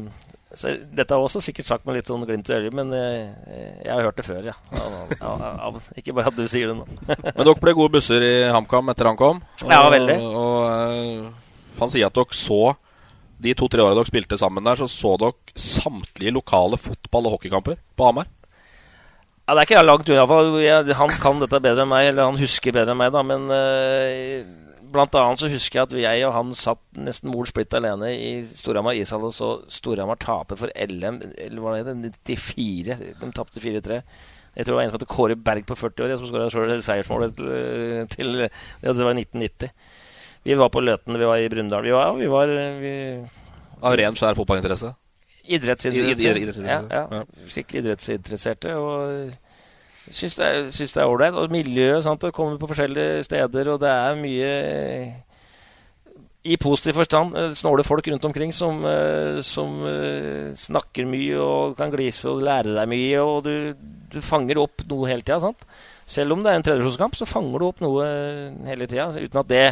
dette er også sikkert sagt med litt sånn glimt i øyet, men jeg, eh, jeg, har hørt det før, ja. Av, av, av, ikke bare at du sier det nå. (laughs) men dere ble gode busser i HamKam etter han kom? Og, ja, veldig. Og, og han sier at dere så de to-tre åra dere spilte sammen der, så så dere samtlige lokale fotball- og hockeykamper på Hamar? Ja, Det er ikke jeg langt unna. Han kan dette bedre enn meg, eller han husker bedre enn meg, da, men uh, Blant annet så husker jeg at jeg og han satt nesten mol splitt alene i Storhamar ishall og så Storhamar tape for LM eller hva det 94. De tapte 4-3. Jeg tror det var en som het Kåre Berg på 40 år som skåra seiersmålet til, til ja, Det var 1990. Vi var på Løten, vi var i Brundal. Vi var, vi var vi, Av ren skjær fotballinteresse? Idrettsinteresserte. Ja, ja. Skikkelig idrettsinteresserte. Og Syns det, er ålreit. Og miljøet sant, det kommer på forskjellige steder, og det er mye i positiv forstand eh, snåle folk rundt omkring som, eh, som uh, snakker mye og kan glise og lære deg mye. Og du, du fanger opp noe hele tida. Selv om det er en tredjeplasskamp, så fanger du opp noe hele tida. Uten at det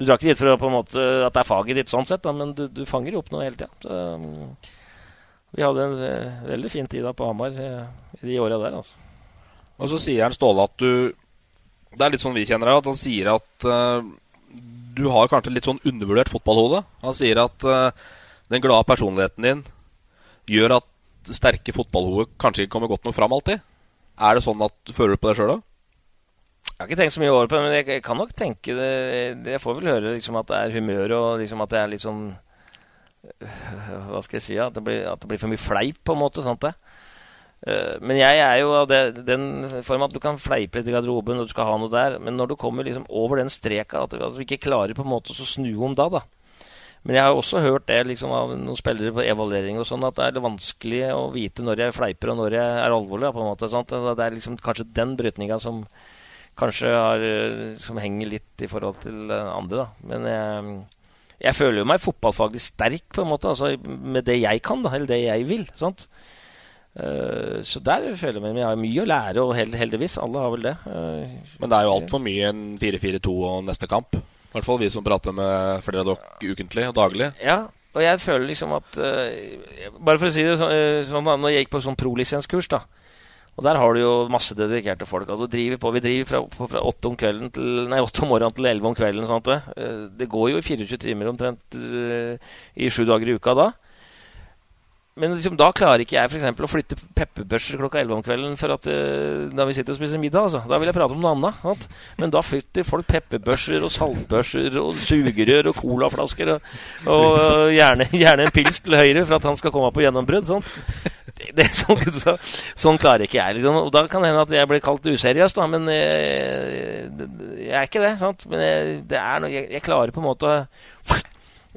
Du drar ikke dit for en måte, at det er faget ditt, sånn sett, da, men du, du, fanger opp noe hele tida. Um, vi hadde en veldig fin tid da på Hamar i de åra der. altså. Og så sier han Ståle at du Det er litt sånn vi kjenner deg, at han sier at uh, du har kanskje litt sånn undervurdert fotballhode. Han sier at uh, den glade personligheten din gjør at sterke fotballhodet kanskje ikke kommer godt nok fram alltid. Er det sånn at du føler på det sjøl òg? Jeg har ikke tenkt så mye over på det, men jeg kan nok tenke det Jeg får vel høre liksom at det er humør og liksom at det er litt sånn Hva skal jeg si? At det blir, at det blir for mye fleip, på en måte. sant det? Uh, men jeg er jo av det, den form at du kan fleipe litt i garderoben og du skal ha noe der, men når du kommer liksom over den streka, at du ikke klarer på en måte å snu om da, da. Men jeg har også hørt det liksom, av noen spillere på evaluering og sånn, at det er vanskelig å vite når jeg fleiper og når jeg er alvorlig. på en måte, sant? Altså, det er liksom kanskje den brytninga som kanskje har, eh, som henger litt i forhold til eh, andre. da. Men jeg, jeg føler jo meg fotballfaglig sterk på en måte, altså med det jeg kan, da, eller det jeg vil. sant? Uh, så der føler jeg meg Vi har mye å lære, og held, heldigvis. Alle har vel det. Uh, Men det er jo altfor mye en 4-4-2 og neste kamp. I hvert fall vi som prater med flere av dere ukentlig og daglig. Ja, og jeg føler liksom at uh, Bare for å si det sånn, sånn da, Når jeg gikk på sånn prolisenskurs, da og der har du jo masse dedikerte folk. Altså, driver på, vi driver fra, fra 8 om, kvelden til, nei, 8 om morgenen til 11 om kvelden. Sånn det. det går jo i 24 timer omtrent i sju dager i uka da. Men liksom, da klarer ikke jeg for å flytte pepperbørser klokka 11 om kvelden for at, uh, da vi sitter og spiser middag. Altså. Da vil jeg prate om noe annet. Sant? Men da flytter folk pepperbørser og saltbørser og sugerør og colaflasker. Og, og uh, gjerne, gjerne, en pils til høyre for at han skal komme på gjennombrudd. Det, det, sånn, sånn, klarer ikke jeg. Liksom. Og da kan det hende at jeg blir kalt useriøs, da. Men jeg, eh, jeg er ikke det. Sant? Men jeg, det er noe, jeg, jeg klarer på en måte å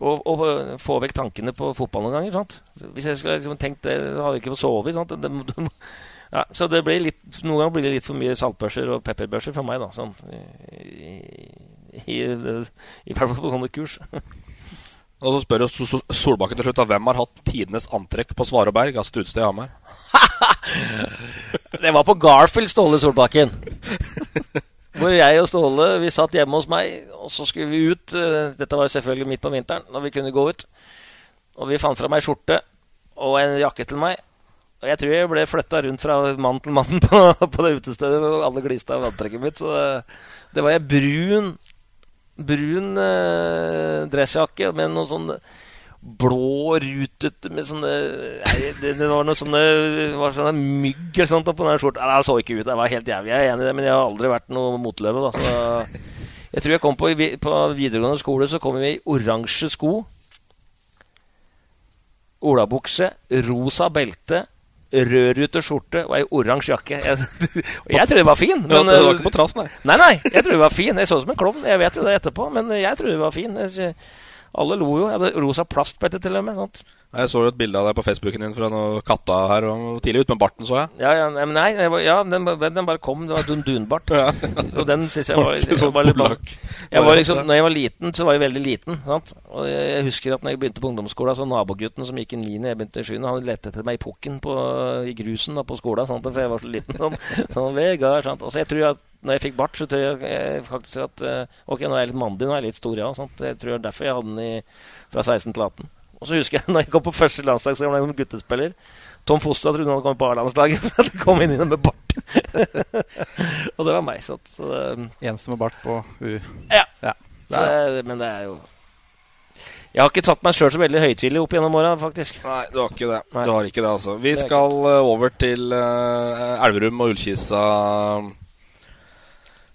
og, og, få vekk tankene på fotball noen ganger. Sant? Hvis jeg skulle liksom tenkt det, hadde jeg ikke fått sove. Sant? Det, det, ja, så det blir litt, noen ganger blir det litt for mye saltbørser og pepperbørser for meg. da, sånn, i, i, i, hvert fall på sånne kurs. og så spør Solbakken til slutt da, hvem har hatt tidenes antrekk på Svareberg, altså et utested i Hamar? (laughs) det var på Garfield Ståle Solbakken. (laughs) Hvor jeg og Ståle vi satt hjemme hos meg, og så skulle vi ut. Eh, dette var selvfølgelig midt på vinteren, når vi kunne gå ut. Og vi fant fram ei skjorte og en jakke til meg. Og jeg tror jeg ble flytta rundt fra mann til mann (laughs) på, på det utestedet. Og alle gliste av antrekket mitt. Så det, det var ei brun, brun eh, dressjakke med noe sånn blå, rutete med sånne nei, det, det, var noe sånne, var sånne mygg eller sånt på den skjorta. Det så ikke ut. Det var helt jævlig. Jeg er enig i det, men jeg har aldri vært noe motløve. Da, så jeg tror jeg kom på, på videregående skole så kom vi i oransje sko. Olabukse, rosa belte, rødrute skjorte og ei oransje jakke. Jeg, (laughs) jeg trodde det var fin. Men, ja, det var ikke på trassen, nei. Nei, nei, jeg trodde det var fin. Jeg så ut som en klovn. Jeg vet jo det etterpå, men jeg trodde det var fin. Jeg, alle lo jo. Jeg hadde rosa plastberte til og med. Sant? Jeg så jo et bilde av deg på Facebooken din fra noen katta her. Og tidlig ut med barten, så jeg. Ja, ja men nei, var, ja, den, den, bare kom. Det var dundunbart. (laughs) ja. Og den syns jeg var, (laughs) jeg var litt blakk. Jeg var liksom, når jeg var liten, så var jeg veldig liten. Sant? Og jeg husker at når jeg begynte på ungdomsskolen, så nabogutten som gikk i 9., jeg begynte i 7., han lette etter meg i pukken på, i grusen da, på skolen, sant? for jeg var så liten. Sånn, sånn Vegard, sant? Og så jeg tror at når jeg fikk bart, så tror jeg, jeg faktisk at uh, Ok, nå er jeg litt mandig, nå er jeg litt stor, ja. Sant? Jeg tror er derfor jeg hadde den i, fra 16 til 18. Og så husker jeg (laughs) når jeg kom på første landslag som guttespiller Tom Fosta trodde han hadde kommet på A-landslaget (laughs) for at kom inn med bart. (laughs) og det var meg. Så, så det, Eneste med bart på U. Ja. ja. Så, men det er jo jeg har ikke tatt meg sjøl så veldig høytidelig opp gjennom åra, faktisk. Nei, du har ikke det. Nei. Du har ikke det, altså. Vi skal uh, over til uh, Elverum og Ullkisa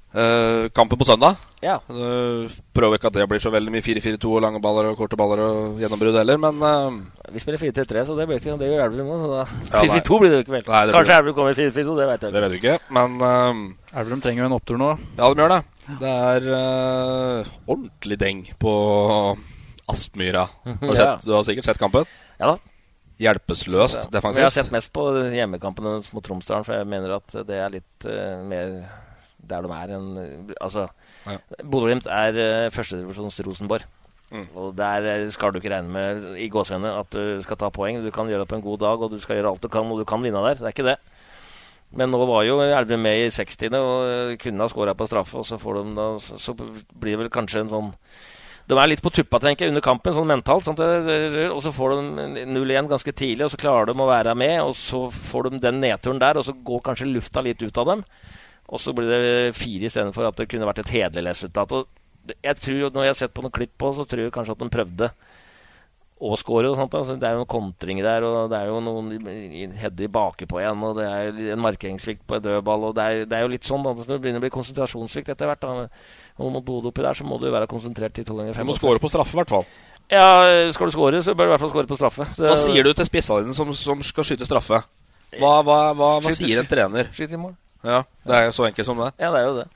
Uh, kampen på søndag. Ja. Uh, prøver ikke at det blir så veldig mye 4-4-2 og lange baller og korte baller og gjennombrudd heller, men uh, Vi spiller 4-3, så det blir ikke Det gjør Elverum nå, så da 4-4-2 blir det jo ikke vel. Nei, Kanskje Elverum kommer i 4-4-2, det vet jeg ikke. Det vet du ikke, men uh, Elverum trenger jo en opptur nå. Ja, de gjør det. Det er ordentlig deng på Aspmyra. Har du, ja. du, har sikkert sett kampen? Ja da. Hjelpeløst defensivt. Jeg har sett mest på hjemmekampene mot Tromsdalen, for jeg mener at det er litt mer der de er en Altså, ja. Bodø-Glimt er uh, førstedivisjons Rosenborg. Mm. Og Der eh, skal du ikke regne med i gåsehudene at du skal ta poeng. Du kan gjøre det på en god dag, og du skal gjøre alt du kan, og du kan vinne der. Det er ikke det. Men nå var jo Elverum med i 60. og eh, kunne ha skåra på straffe, og så, får de da, så, så blir det vel kanskje en sånn de er litt på tuppa tenker jeg, under kampen, sånn mentalt. Sant? Og så får de 0-1 ganske tidlig, og så klarer de å være med. Og så får de den nedturen der, og så går kanskje lufta litt ut av dem. Og så blir det fire istedenfor at det kunne vært et hederlig resultat. Og jeg tror, Når jeg har sett på noen klipp på, så tror jeg kanskje at de prøvde å score. Og sånt, altså, det er jo noen kontringer der, og det er jo noen header bakpå igjen. Og det er en markeringssvikt på en dødball. og det er, det er, jo litt sånn da, Det begynner å bli konsentrasjonssvikt etter hvert. da. Og mot Bodø oppi der så må du være konsentrert i to ganger fem. Du må score på straffe, i hvert fall. Ja, skal du score, så bør du i hvert fall score på straffe. Så, hva sier du til spissene dine som, som, skal skyte straffe? Hva, hva, hva, hva sier en trener? Skyt i mål. Ja, Det er jo så enkelt som det. Ja, det er jo det.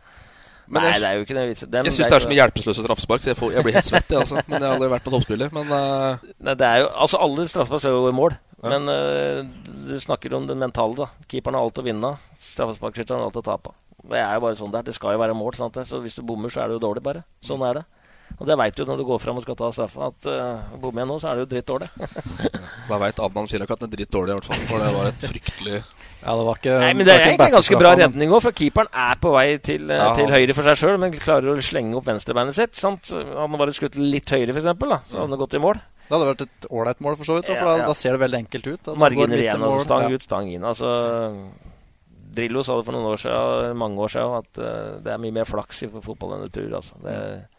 Men Nei, jeg, det er jo ikke det vitsen. Jeg syns det er så mye hjelpeløse straffespark, så jeg, får, jeg, blir helt svett. Jeg, altså. Men jeg har aldri vært noen toppspiller. Men uh... Nei, det er jo, altså Alle straffespark er jo i mål. Ja. Men uh, du snakker om den mentale. da Keeperen har alt å vinne. Straffesparkskytteren har alt å tape. Det er jo bare sånn det er. Det skal jo være mål. Sant? Så hvis du bommer, så er det jo dårlig, bare. Sånn er det. Og det veit du når du går fram og skal ta straffa, at uh, bommer jeg nå, så er det jo dritt dårlig. da veit Adnan Chilak at den er dritt dårlig, i hvert fall. For det var et fryktelig ja, det var ikke, Nei, men Det er egentlig ganske bra redning òg, for keeperen er på vei til, ja. til høyre for seg sjøl, men klarer å slenge opp venstrebeinet sitt. Sant? Hadde han bare skutt litt høyere, f.eks., så hadde han gått i mål. Det hadde vært et ålreit mål, for så vidt. For da, da, ser det veldig enkelt ut. Marginer igjen, altså stang ut, stang inn. Altså, Drillo sa det for noen år siden, mange år siden at uh, det er mye mer flaks i fotball enn du tror. Altså. Det,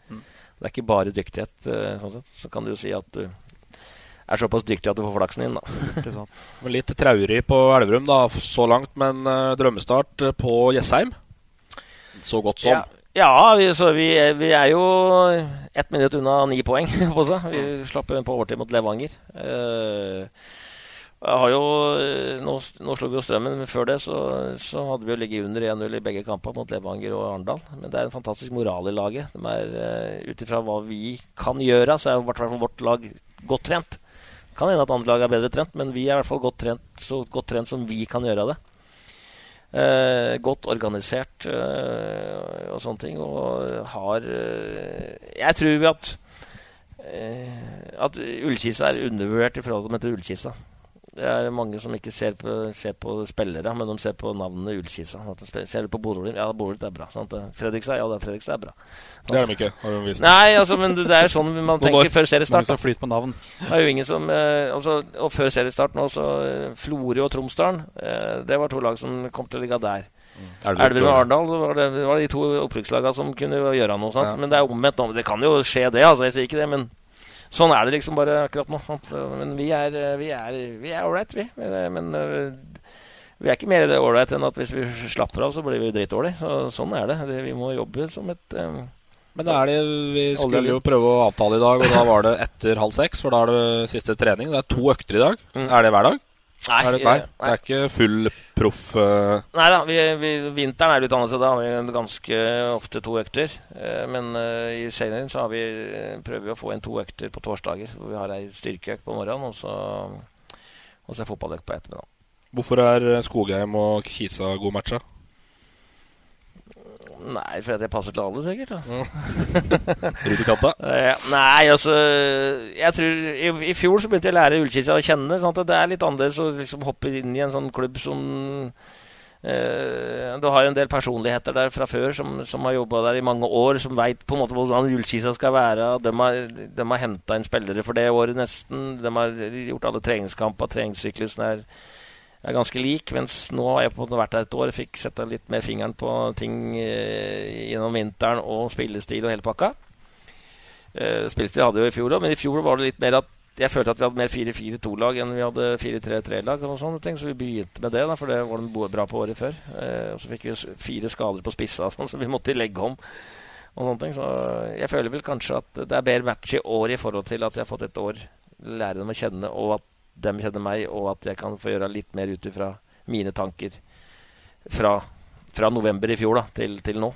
mm. det, er ikke bare dyktighet. Uh, sånn sett. Så kan du jo si at du er såpass dyktig at du får flaksen inn, da. (laughs) litt traurig på Elverum da, så langt, men uh, drømmestart på Jessheim. Så godt som. Ja, ja vi, så vi, vi, er jo ett minutt unna ni poeng. (laughs) På seg. Vi slapp på overtid mot Levanger. Uh, har jo, Nå, nå slo vi jo strømmen, men før det så, så hadde vi jo ligget under 1-0 i begge kamper mot Levanger og Arendal. Men det er en fantastisk moral i laget. De er, uh, Ut ifra hva vi kan gjøre, så er i hvert fall vårt lag godt trent. Kan hende at andre lag er bedre trent, men vi er i hvert fall godt trent, så godt trent som vi kan gjøre det. Eh, godt organisert eh, og sånne ting. Og har eh, Jeg tror at eh, at Ullkisa er undervurdert i forhold til Ullkisa. Det er mange som ikke ser på, ser på spillere, men de ser på navnene Ullkisa. Ser du på Bodø-Glimt? Ja, Bodø er bra. Sant? Fredrikstad? Ja, det er Fredrikstad er bra. Sant? Det er de ikke. har de vist. Nei, altså, men det er sånn man (laughs) tenker før seriestart. Mange som flyter på navn. Det er jo ingen som eh, altså, Og før seriestart nå, så eh, Florø og Tromsdalen, eh, det var to lag som kom til å ligge der. Mm. Elverum og Arendal var det, var de to opprykkslagene som kunne gjøre noe. Ja. Men det er omvendt. Det kan jo skje, det. altså, Jeg sier ikke det, men sånn er det liksom bare akkurat nå. Men vi er vi er, vi er ålreit, vi. Men vi er ikke mer ålreit enn at hvis vi slapper av, så blir vi dritdårlige. Så, sånn er det. Vi må jobbe som et um, men det er det, vi skulle jo prøve å avtale i dag, og da var det etter halv seks. For da er det siste trening. Det er to økter i dag. Mm. Er det hver dag? Nei, er det, nei, det er ikke full proff uh... Nei da. Vi, vi, vinteren er litt annerledes. Da har vi ganske ofte to økter. Uh, men uh, i serien så vi, prøver vi å få inn to økter på torsdager. Hvor vi har ei styrkeøkt på morgenen og så, og så er fotballøkt på ettermiddagen. Hvorfor er Skogheim og Kisa gode matcha? Nei, fordi jeg passer til alle, sikkert. Altså. (laughs) Rudekatta? nei, altså Jeg tror i, i, fjor så begynte jeg å lære Ullkisa å kjenne. Sånn at det er litt annerledes å liksom hoppe inn i en sånn klubb som eh, Du har en del personligheter der fra før som, som har jobba der i mange år, som veit på en måte hvordan Ullkisa skal være. De har, de har henta inn spillere for det året, nesten. De har gjort alle treningskamper. Treningssyklusen er er ganske lik. Mens nå har jeg på en måte vært der et år, fikk sette litt mer fingeren på ting eh, gjennom vinteren og spillestil og hele pakka. Eh, spillestil hadde jo i fjor òg, men i fjor var det litt mer at jeg følte at vi hadde mer 4-4-2-lag enn vi hadde 4-3-3-lag. og sånne ting, Så vi begynte med det, da, for det var de bra på året før. Eh, og så fikk vi fire skader på spissa, sånn, så vi måtte legge om. og sånne ting, Så jeg føler vel kanskje at det er bedre match i år i forhold til at jeg har fått et år lære dem å kjenne, og at dem kjenner meg, og at jeg kan få gjøre litt mer ut ifra mine tanker fra, fra, november i fjor da, til, til, nå.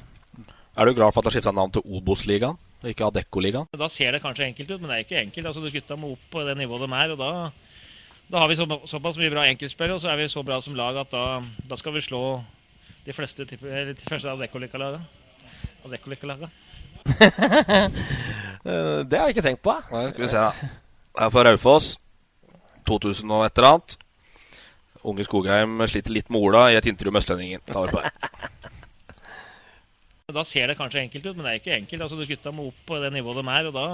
Er du glad for at du har skifta navn til Obos-ligaen, og ikke Adecco-ligaen? Da ser det kanskje enkelt ut, men det er ikke enkelt. Altså, Gutta må opp på det nivået de er. og da, da har vi så, såpass mye bra enkeltspillere, og så er vi så bra som lag at da, da skal vi slå de fleste, eller de første Adecco-ligaene. Adecco-ligaene. (laughs) det har jeg ikke tenkt på. Nei, skal vi se, da. Her får Raufoss. 2000 og et eller annet. Unge Skogheim sliter litt med Ola i et intervju med Østlendingen. Da ser det kanskje enkelt ut, men det er ikke enkelt. Altså, Gutta må opp på det nivået de er. og Da,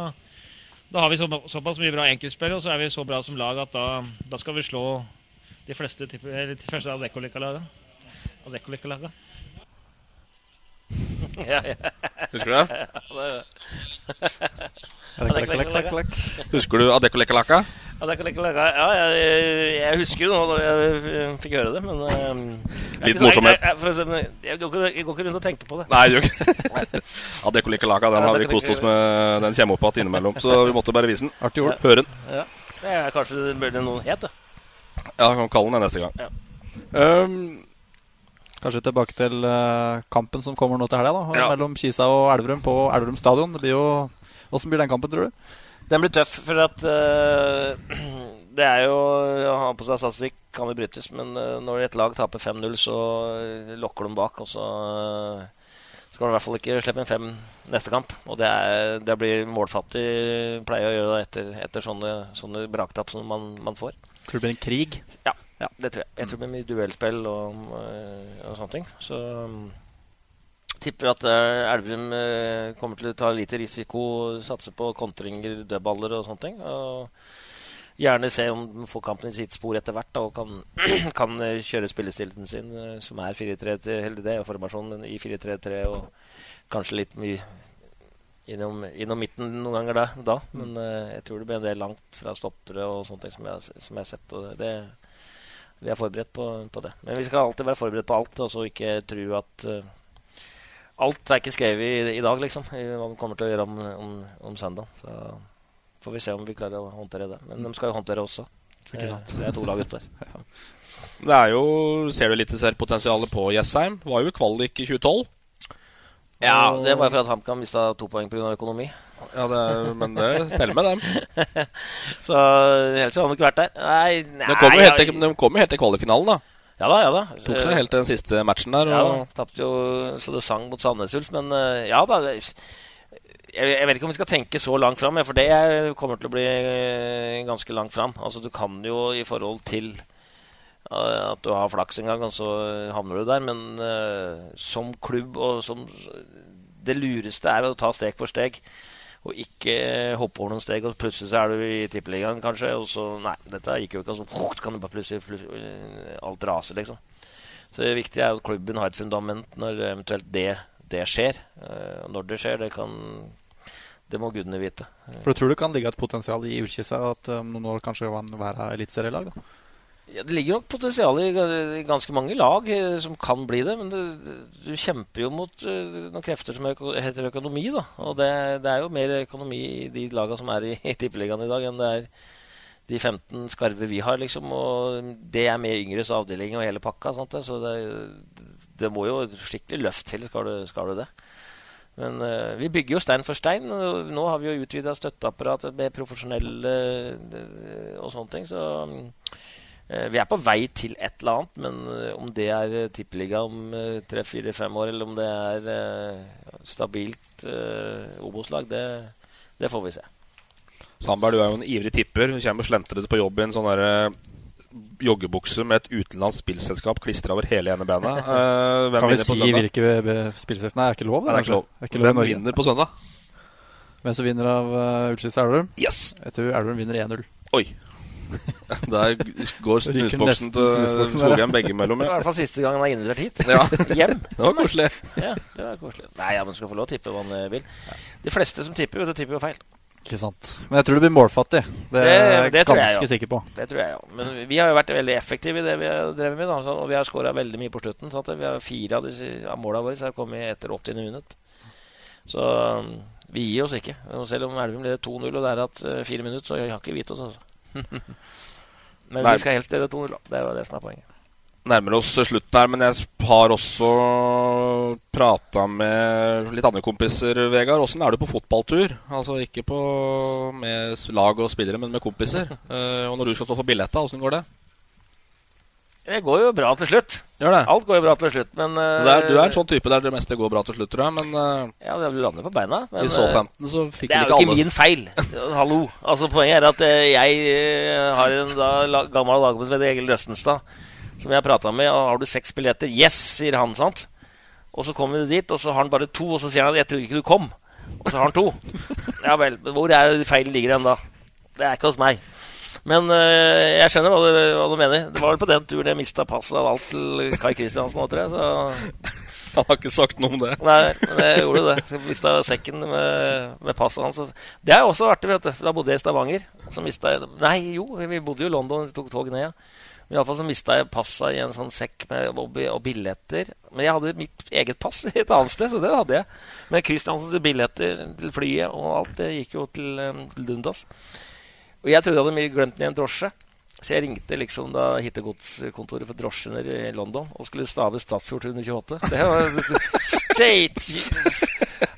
da har vi så, såpass mye bra enkeltspillere, og så er vi så bra som lag at da, da skal vi slå de fleste eller de første. (laughs) Ja, ja. Husker du det? Husker du Adekolekalaka? Ja, jeg, jeg husker jo nå da jeg fikk høre det, men uh, Litt morsomhet. Jeg, jeg, jeg, jeg, går ikke, jeg går ikke rundt og tenker på det. Nei, du gjør ikke Adekolekalaka, den har vi kost oss med. Den kommer opp igjen innimellom, så vi måtte bare vise den. Artig ord. Høre den. Ja. Det er kanskje det burde noen het, det. Ja, kan kalle den det neste gang. Ja. Um, Kanskje tilbake til uh, kampen som kommer nå til helga, Ja. mellom Kisa og Elverum på Elverum stadion. Det blir jo Åssen blir den kampen, tror du? Den blir tøff, for at uh, (clears throat) det er jo Å ha på seg statistikk kan jo brytes, men uh, når et lag taper 5-0, så eh, lokker de bak. Og så uh, skal de i hvert fall ikke slippe inn fem neste kamp. Og det, er, det blir målfattig, pleier å gjøre det etter, etter sånne, sånne braktap som man, man får. Tror du det blir en krig? Ja, det tror jeg. Jeg tror det blir mye duellspill og, og sånne ting. Så um, tipper at øh, Elverum øh, kommer til å ta lite risiko, satse på kontringer, dødballer og sånne ting. Og gjerne se om de får kampen i sitt spor etter hvert da, og kan, (clears throat) kan øh, kjøre spillestilen sin, som er 4-3 til det, og formasjonen i 4-3-3 og kanskje litt mye innom, innom midten noen ganger da. da. Men jeg tror det blir en del langt fra stoppere og sånne ting som jeg, som jeg har sett. Og det, vi er forberedt på, på det. Men vi skal alltid være forberedt på alt, og så ikke tro at uh, Alt er ikke skrevet i, i dag, liksom. I hva de kommer til å gjøre om, om, om søndag. Så får vi se om vi klarer å håndtere det. Men de skal jo håndtere også. Så Ikke sant. Det er to lag utpå her. (laughs) det er jo Ser du litt potensialet på Jessheim? Var jo kvalik i 2012. Ja, det var for at HamKam mista to poeng pga. økonomi. Ja, det, men det teller med dem. (laughs) så ellers har de ikke vært der. Nei, nei De kommer jo helt, til- kvalikfinalen, da. Ja da, ja da. Tok seg helt den siste matchen der. Ja, Og, tapte jo så det sang mot Sandnes Ulf, men eh, ja da. Det, jeg, jeg vet ikke om vi skal tenke så langt fram, for det er- kommer til å bli eh, ganske langt fram. Altså, du kan jo i forhold til eh, at du har flaks en gang, og så havner du der, men uh, som klubb og som Det lureste er å ta steg for steg. Og ikke hoppe over noen steg, og plutselig så er du i tippeligaen, kanskje. Og så Nei, dette gikk jo ikke. Og så kan du bare plutselig, plutselig Alt raser, liksom. Så det viktige er at klubben har et fundament når eventuelt det, det skjer. Eh, når det skjer, det kan Det må gudene vite. For du tror det kan ligge et potensial i Ullkisa at um, noen år kanskje kan være eliteserielag? Ja, det ligger nok potensial i, ganske mange lag eh, som kan bli det. Men du, du kjemper jo mot eh, noen krefter som heter økonomi. da. Og det, det er jo mer økonomi i de lagene som er i, i Tippeligaen i dag, enn det er de 15 skarve vi har. liksom, Og det er med yngres avdeling og hele pakka. Sant? Så det, det må jo skikkelig løft til, skal du, skal du det. Men uh, vi bygger jo stein for stein. og Nå har vi jo utvida støtteapparatet med profesjonelle og sånne ting. Så eh, vi er på vei til et eller annet. Men eh, om det er eh, tippeliga om eh, tre, fire, fem år, eller om det er eh, stabilt Obos-lag, det, det får vi se. Sandberg, du er jo en ivrig tipper. Du kommer slentrende på jobb i en sånn der, joggebukse med et utenlandsk spillselskap klistra over hele ene benet. Eh, hvem Kan vi vinner på si søndag? hvilke spillselskap Nei, det er ikke lov. Nei, det er ikke lov. Er ikke lov Hvem Norge. vinner på søndag? Hvem som vinner av uh, Ullskisa Elverum? Yes! Jeg tror Elverum vinner 1-0. Oi. (laughs) Der går snusboksen til der, ja. Solheim. Det var i hvert fall siste gang han er invitert hit. Ja. (laughs) Hjem. Det var koselig. Ja, det var koselig. Nei, ja, men skal få lov å tippe hva han eh, vil. De fleste som tipper, vet du, tipper jo feil. Ikke sant. Men jeg tror du blir målfattig. Det er det tror jeg, ganske sikker på. Det tror jeg, òg. Men vi har jo vært veldig effektive i det vi har drevet med. Da, og vi har skåra veldig mye på slutten. Så at vi har fire av, disse, av måla våre så har kommet etter 80 minutter. Så um, vi gir oss ikke. Selv om Elvum leder 2-0 og det er hatt uh, fire minutter, så har ikke vi gitt oss. Altså. (laughs) Men Nei. vi skal helst lede 2-0. Det er jo det som er poenget. Nærmer oss slutten her, men jeg har også prata med litt andre kompiser, Vegard. Åssen er du på fotballtur? Altså ikke på med lag og spillere, men med kompiser. Eh, og når du skal stå for billetta, åssen går det? Det går jo bra til slutt. Gjør det? Alt går jo bra til slutt, men uh, er, du er en sånn type der det meste går bra til slutt, tror jeg. Men uh, Ja, du lander på beina. Men, i Southampton så fikk Det er jo ikke ikke min feil. (laughs) Hallo. Altså Poenget er at uh, jeg eh, har en da, la, gammel lagmann som heter Egil Røstenstad, som jeg har prata med. Og har du seks billetter? Yes, sier han. sant? Og så kommer vi dit, og så har han bare to, og så sier han at 'jeg tror ikke du kom'. Og så har han to. (laughs) Ja vel. Hvor er feilen ligger hen da? Det er ikke hos meg. Men uh, jeg skjønner hva du, hva du mener. Det var vel på den turen jeg mista passet av alt til Kai Kristiansen. tror jeg, Så (laughs) Han har ikke sagt noe om det. Nei, men jeg gjorde det. Så jeg mista sekken med, med passet hans. Det er også artig, vet du. Da bodde jeg i Stavanger. Så mista jeg Nei, jo, vi bodde jo i London, Vi tok tog ned. Ja. Men iallfall så mista jeg passa i en sånn sekk med lobby og, billetter. Men jeg hadde mitt eget pass (laughs) et annet sted, så det hadde jeg. Men Kristiansens billetter til flyet og alt det gikk jo til, til Dundas. Og jeg trodde jeg hadde glemt den i en drosje. Så jeg ringte liksom da hittegodskontoret for drosjer i London og skulle stave Statsfjord 128. Det var State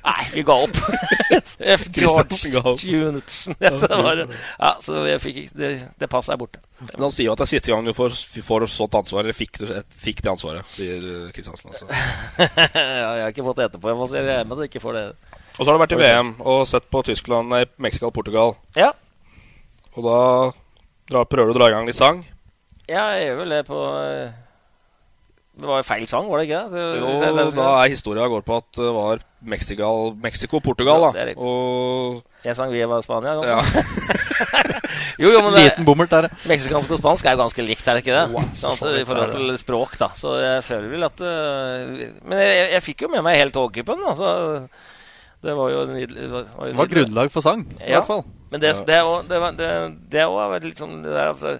Nei, vi ga opp. (laughs) F. George Junitsen. (laughs) Ja, så jeg fikk, det, det passet er borte. Men han sier jo at det er siste gang du får, får sånt ansvar, eller fikk, fikk, det ansvaret, sier Kristiansen. Altså. (laughs) ja, jeg har ikke fått det etterpå. Jeg må si at jeg ikke får det. Og så har du vært i VM og sett på Tyskland, nei, Mexico og Portugal. Ja. Og da Dra, prøver du å dra i gang litt sang? Ja, jeg gjør vel det på eh, Det var jo feil sang, var det ikke det? Jo, da er historia går på at det var Mexico-Portugal, da. Ja, og Jeg sang 'Viva Spania'. Ja. (laughs) jo, jo, men det, Liten bommert der. Meksikansk og spansk er jo ganske likt, er det ikke det? Wow, sånn så, I forhold til språk, da. Så jeg føler vel at uh, Men jeg, jeg, fikk jo med meg helt hele da. Altså, det var jo nydelig. Det var, det var grunnlag for sang, i ja. hvert fall. Men det, det, det, det, det er òg litt sånn det, der, altså,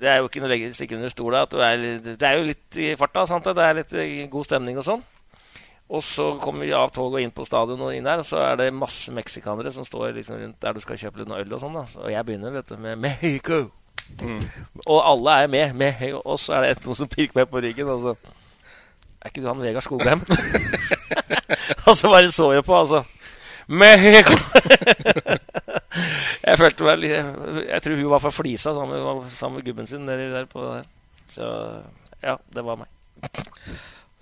det er jo ikke noe å stikke under stol at er, det er jo litt i farta. Sant? Det er litt eh, god stemning og sånn. Og så kommer vi av toget og inn på stadion og inn der, og så er det masse meksikanere som står liksom rundt der du skal kjøpe litt øl og sånn. da. Og jeg begynner vet du, med Mexico. Mm. Og alle er med. med og så er det noen som pirker meg på ryggen. Og så Er ikke du han Vegard Skogheim? (laughs) (laughs) og så bare så jeg på, altså. Mexico! (laughs) jeg følte vel jeg, jeg, tror hun var for Flisa sammen, sammen med gubben sin nedi der. På der. Så ja, det var meg.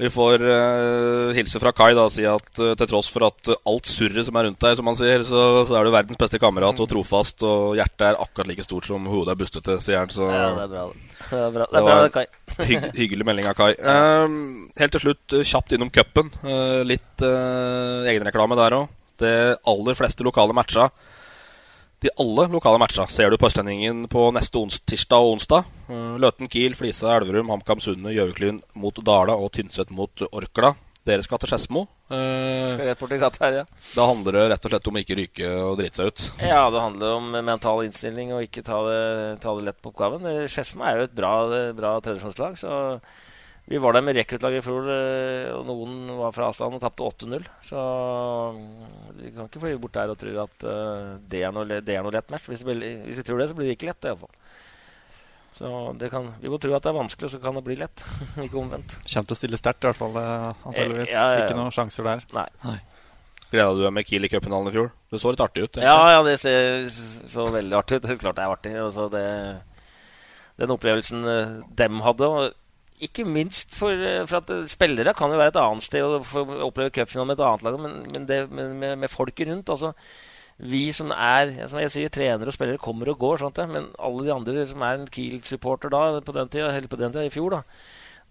Vi får uh, hilse fra Kai da og si at uh, til tross for at uh, alt surret som er rundt deg, som han sier, så, så, er du verdens beste kamerat og trofast, og hjertet er akkurat like stort som hodet er bustete, sier han. Så ja, det er bra, det. Er bra, det, er bra, det Kai. (laughs) hygg, hyggelig melding av Kai. Ehm, helt til slutt, kjapt innom cupen. litt egenreklame der òg de aller fleste lokale matcha De alle lokale matcha ser du på Østlendingen på neste ons tirsdag og onsdag. Uh, Løten, Kiel, Flisa, Elverum, HamKam, Sunne, Gjøviklyn mot Dala og Tynset mot Orkla. Dere skal til Skedsmo. Uh, skal rett borti gata her, ja. Da handler det rett og slett om ikke ryke og drite seg ut? Ja, det handler om mental innstilling og ikke ta det, ta det lett på oppgaven. Skedsmo er jo et bra, bra tradisjonslag, så vi var der med rekruttlaget i fjor, eh, og noen var fra avstand og tapte 8-0. Så vi kan ikke fly bort der og tro at det, er noe, det, er noe, lett match. Hvis, blir, hvis, vi tror det, så blir det ikke lett. I alle fall. Så kan, vi må tro at det er vanskelig, så kan det bli lett. (laughs) ikke omvendt. Kommer til å stille sterkt, i hvert fall. Eh, antageligvis. Ja, ja, ja. Ikke noen sjanser der. Nei. Nei. Gleda du deg med Kiel i cupfinalen i fjor? Det så litt artig ut. Ja, ja, det ser, så veldig artig ut. Det er klart det er artig. Altså det, den opplevelsen dem hadde ikke minst for, eh, for, at spillere kan jo være et annet sted og få oppleve cupfinalen med et annet lag, men, men det med, med, folket rundt altså, Vi som er som jeg sier, trenere og spillere kommer og går, sånt, men alle de andre som er en Kiel-supporter da, på den tida, eller på den tida i fjor, da,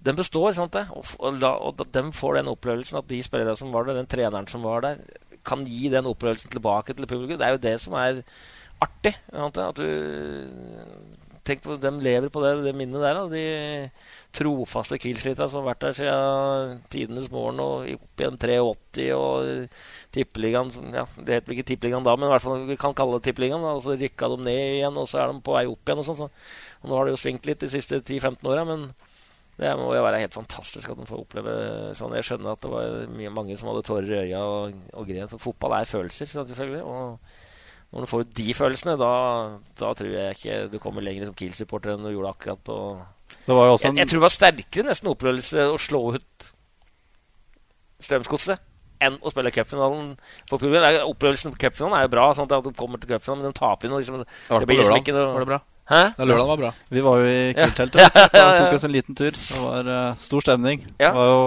den består. det, og, og, og, de får den opplevelsen at de spillere som var der, den treneren som var der, kan gi den opplevelsen tilbake til publikum. Det er jo det som er artig. Sånt, at du Tenk på, De lever på det, det minnet der. Da. De trofaste Kiel-slita som har vært der siden tidenes morgen og opp igjen 83 og tippeligaen ja, Det heter ikke tippeligaen da, men i hvert fall vi kan kalle det tippeligaen. Og så rykka de ned igjen, og så er de på vei opp igjen. og sånn. Så. Nå har det jo svingt litt de siste 10-15 åra, men det må jo være helt fantastisk at de får oppleve sånn. Jeg skjønner at det var mye, mange som hadde tårer i øya og, og gren. For fotball er følelser, selvfølgelig. og når du får de følelsene, da, da, tror jeg ikke du kommer lenger som Kiel-supporter enn du gjorde akkurat på jeg, jeg, tror det var sterkere nesten opplevelse å slå ut Strømsgodset enn å spille cupfinalen. Opplevelsen på cupfinalen er jo bra, sånn at du kommer til cupfinalen, men de taper jo. Liksom, det, det liksom ikke noe Var det bra? Hæ? Ja, lørdag var bra. Vi var jo i kulteltet. (laughs) Ja. ja, ja, tok oss en liten tur. Det var uh, stor stemning. Det var jo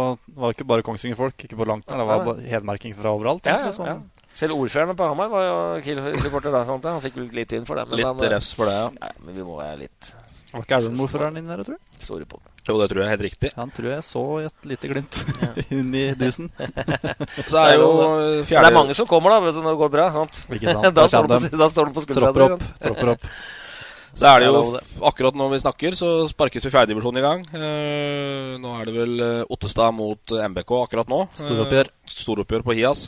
var ikke bare Kongsvinger-folk, ikke på langt nær. Det var hedmarking fra overalt. Egentlig, sånn. Selv ordføreren på Hamar var jo Kiel-supporter da. Sånt, Han fikk vel litt inn for det. litt refs for det, ja. Nei, men vi må være litt Var ikke Elverum-ordføreren din der, tror du? Sorry på Jo, det tror jeg er helt riktig. Han tror jeg så et lite glimt ja. (laughs) inn i dusen. (laughs) så er jo fjerde... Det er mange som kommer da vet når det går bra. Sant? Ikke sant? (laughs) da, står på, da, står du på skuldra. Tropper opp. Tropper opp. Så er det jo akkurat når vi snakker, så sparkes vi fjerdedivisjonen i gang. Eh, nå er det vel eh, Ottestad mot MBK akkurat nå. Storoppgjør. Eh, storoppgjør på Hias.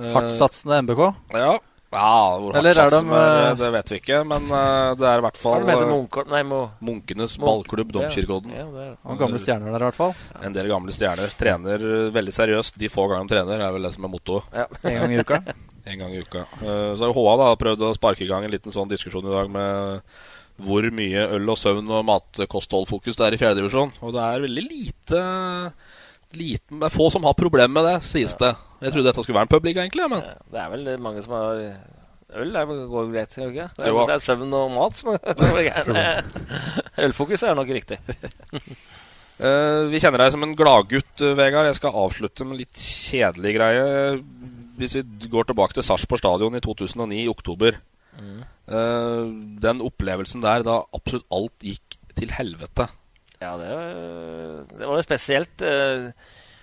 Eh, Hardtsatsende MBK? Ja. Ja, hvor Eller er de er, det vet vi ikke, men uh, det er i hvert fall Munker, nei, må, Munkenes ballklubb, Domkirkeodden. Ja, ja, og gamle stjerner der, i hvert fall. En del gamle stjerner. Trener veldig seriøst. De få ganger de trener, er vel det som er mottoet. Ja. en gang i uka? (laughs) en gang i uka. Uh, så har HA da prøvd å sparke i gang en liten sånn diskusjon i dag med hvor mye øl og søvn og matkostholdfokus det er i fjerdedivisjon. Og det er veldig lite liten, Det er få som har problemer med det, sies det. Jeg trodde dette skulle være en publikum, egentlig. Men. Det er vel mange som har Øl det går greit, ikke det? Er, det er søvn og mat som (laughs) er Ølfokus er nok riktig. uh, (laughs) vi kjenner deg som en gladgutt, eh, Vegard. Jeg skal avslutte med en litt kjedelig greie. Hvis vi går tilbake til Sarpsborg stadion i 2009, i oktober. Mm. Uh, den opplevelsen der da absolutt alt gikk til helvete. Ja, det, det var jo spesielt. Uh,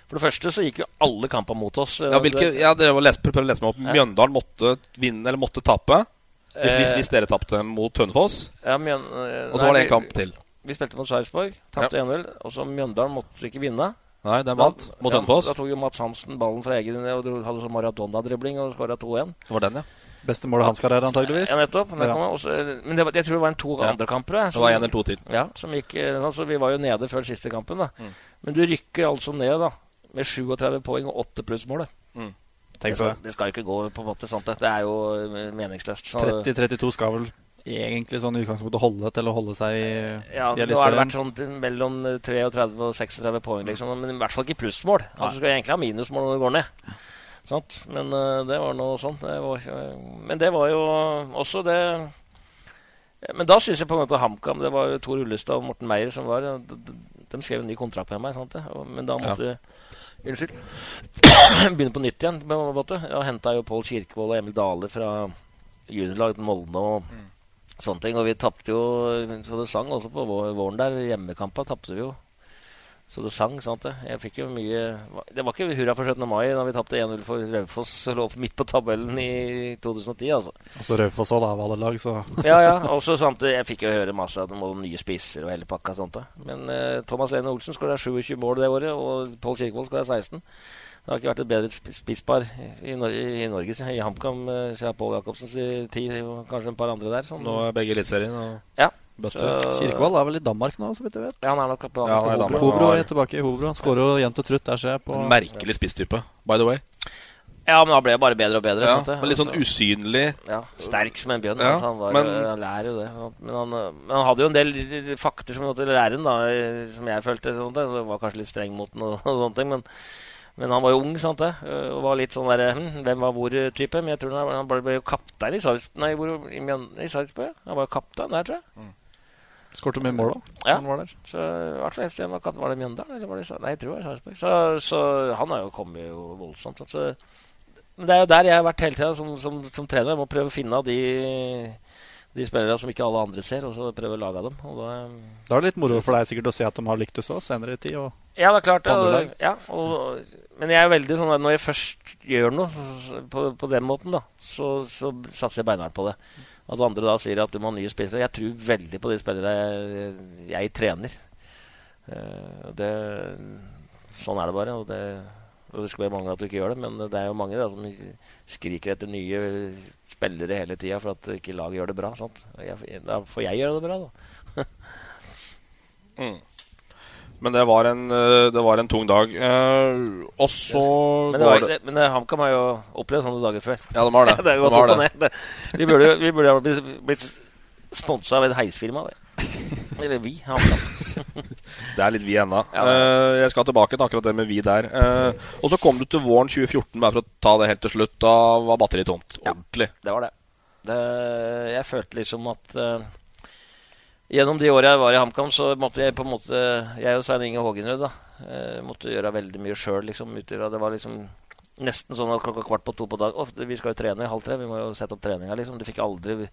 for det første så gikk jo alle kampene mot oss. Ja, hvilke, ja dere var prøvd å lese meg opp. Ja. Mjøndalen måtte vinne eller måtte tape. Hvis, hvis, hvis dere tapte mot Hønefoss. Ja, Mjøn, og så var det en kamp til. Vi spilte mot Sarpsborg. Tapte ja. 1-0. Og så Mjøndalen måtte ikke vinne. Nei, den vant mot Hønefoss. Da tok jo Mats Hansen ballen fra egen og hadde sånn Maradona-dribling og skåra 2-1. Det var den, ja. Beste målet hans karriere, antageligvis. Ja, nettopp. Ja. Også, men det var, jeg tror det var en to ja. andre kamper. Som, det var en eller to til. Ja, som gikk, altså, Vi var jo nede før siste kampen. da. Mm. Men du rykker altså ned da med 37 poeng og 8 pluss-målet. Mm. Det, skal, det skal ikke gå på en måte sant det. Det er jo eh, meningsløst. 30-32 skal vel egentlig sånn i utgangspunktet holde til å holde seg i Ja, nå har det vært sånn mellom 33 og 36 poeng, liksom, men i hvert fall ikke plussmål. Altså, du skal egentlig ha minusmål når det går ned. Sant? Men uh, det var noe sånn. Det var, uh, men det var jo også det Men da syns jeg på en måte HamKam Det var jo Tor Ullestad og Morten Meyer som var De, de skrev en ny kontrakt med meg. Sant? Men da måtte ja. Unnskyld. (coughs) Begynne på nytt igjen. på en måte. Jeg henta jo Pål Kirkevold og Emil Dale fra juniorlaget Molde og mm. sånne ting. Og vi tapte jo så det sang også på våren der. Hjemmekampa tapte vi jo. Så det sang. sant det. Jeg fikk jo mye Det var ikke hurra for 17. mai da vi tapte 1-0 for Raufoss og lå midt på tabellen i 2010, altså. Altså Raufoss òg, da, av alle lag, så (laughs) Ja, ja. Også sant, jeg fikk jo høre masse om nye spisser og hele pakka. sånt da. Men uh, Thomas Lene Olsen skåra 27 mål det året, og Pål Kirkevold skåra 16. Det har ikke vært et bedre spisspar i, Nor i Norge i HamKam uh, siden Pål Jacobsens tid, og kanskje en par andre der. Sånn. Nå er begge Eliteserien. Og... Ja. Kirkevold er vel i Danmark nå, så vidt jeg vet. Ja, han er nok på, ja, han er Hobro. Hobro er tilbake i Hobro. Han skårer jo jevnt og trutt der, ser jeg. På Merkelig spisstype, by the way. Ja, men han ble bare bedre og bedre. Ja, men Litt sånn usynlig. Ja, Sterk som en bjørn. Ja, altså, han, var, men, han lærer jo det. Men han, men han, hadde jo en del fakter som måtte lære ham, som jeg følte. Sånt, det var kanskje litt streng mot ham og, og sånne ting. men men han var jo ung, sant det? Og var litt sånn der, hm, hvem var hvor-type. Men jeg tror han, ble jo kaptein i Sarpsborg. Nei, hvor, i, i Sarpsborg. Han var jo kaptein der, tror jeg. Mm. Skårte mye mål, da? Ja. Han var der. Så, I hvert fall eneste sted. Var det Mjøndalen? Eller var det, nei, jeg tror det var Sarpsborg. Så, så, han har jo kommet jo voldsomt. Så, men det er jo der jeg har vært hele tida som, som, som, trener. Jeg må prøve å finne av de, de spillere som ikke alle andre ser, og så prøve å lage dem. Og da, da er det litt moro for deg sikkert å se at de har lyktes òg senere i tid? Og ja, det er klart. Og, ja, og, men jeg er veldig sånn at når jeg først gjør noe så, på, på, den måten, da, så, så satser jeg beinhardt på det. At andre da sier at du må ha nye spillere. Jeg tror veldig på de spillere jeg, jeg trener. Uh, det, sånn er det bare. Og det, og det skulle være mange at du ikke gjør det, men det er jo mange da, som skriker etter nye spillere hele tida for at ikke laget gjør det bra. Jeg, da får jeg gjøre det bra, da. (laughs) mm. Men det var en, eh, det var en tung dag. Uh, og så Men, det var, det, men HamKam har jo opplevd sånne dager før. Ja, de har det. (laughs) det, de har det. vi burde, vi burde ha blitt, blitt sponsa av et heisfirma. Eller vi. HamKam. (laughs) det er litt vi ennå. Ja, uh, jeg skal tilbake til akkurat det med vi der. Uh, og så kom du til våren 2014, bare for å ta det helt til slutt. Da var batteriet tomt. Ordentlig. Ja, det var det. det jeg følte liksom at Gjennom de åra jeg var i HamKam, så måtte jeg på en måte Jeg og Svein Inge Hågenrud da, eh, måtte gjøre veldig mye sjøl. Liksom, det var liksom nesten sånn at klokka kvart på to på dag Ofte, Vi skal jo trene i halv tre. Vi må jo sette opp treninga. Liksom. Du fikk aldri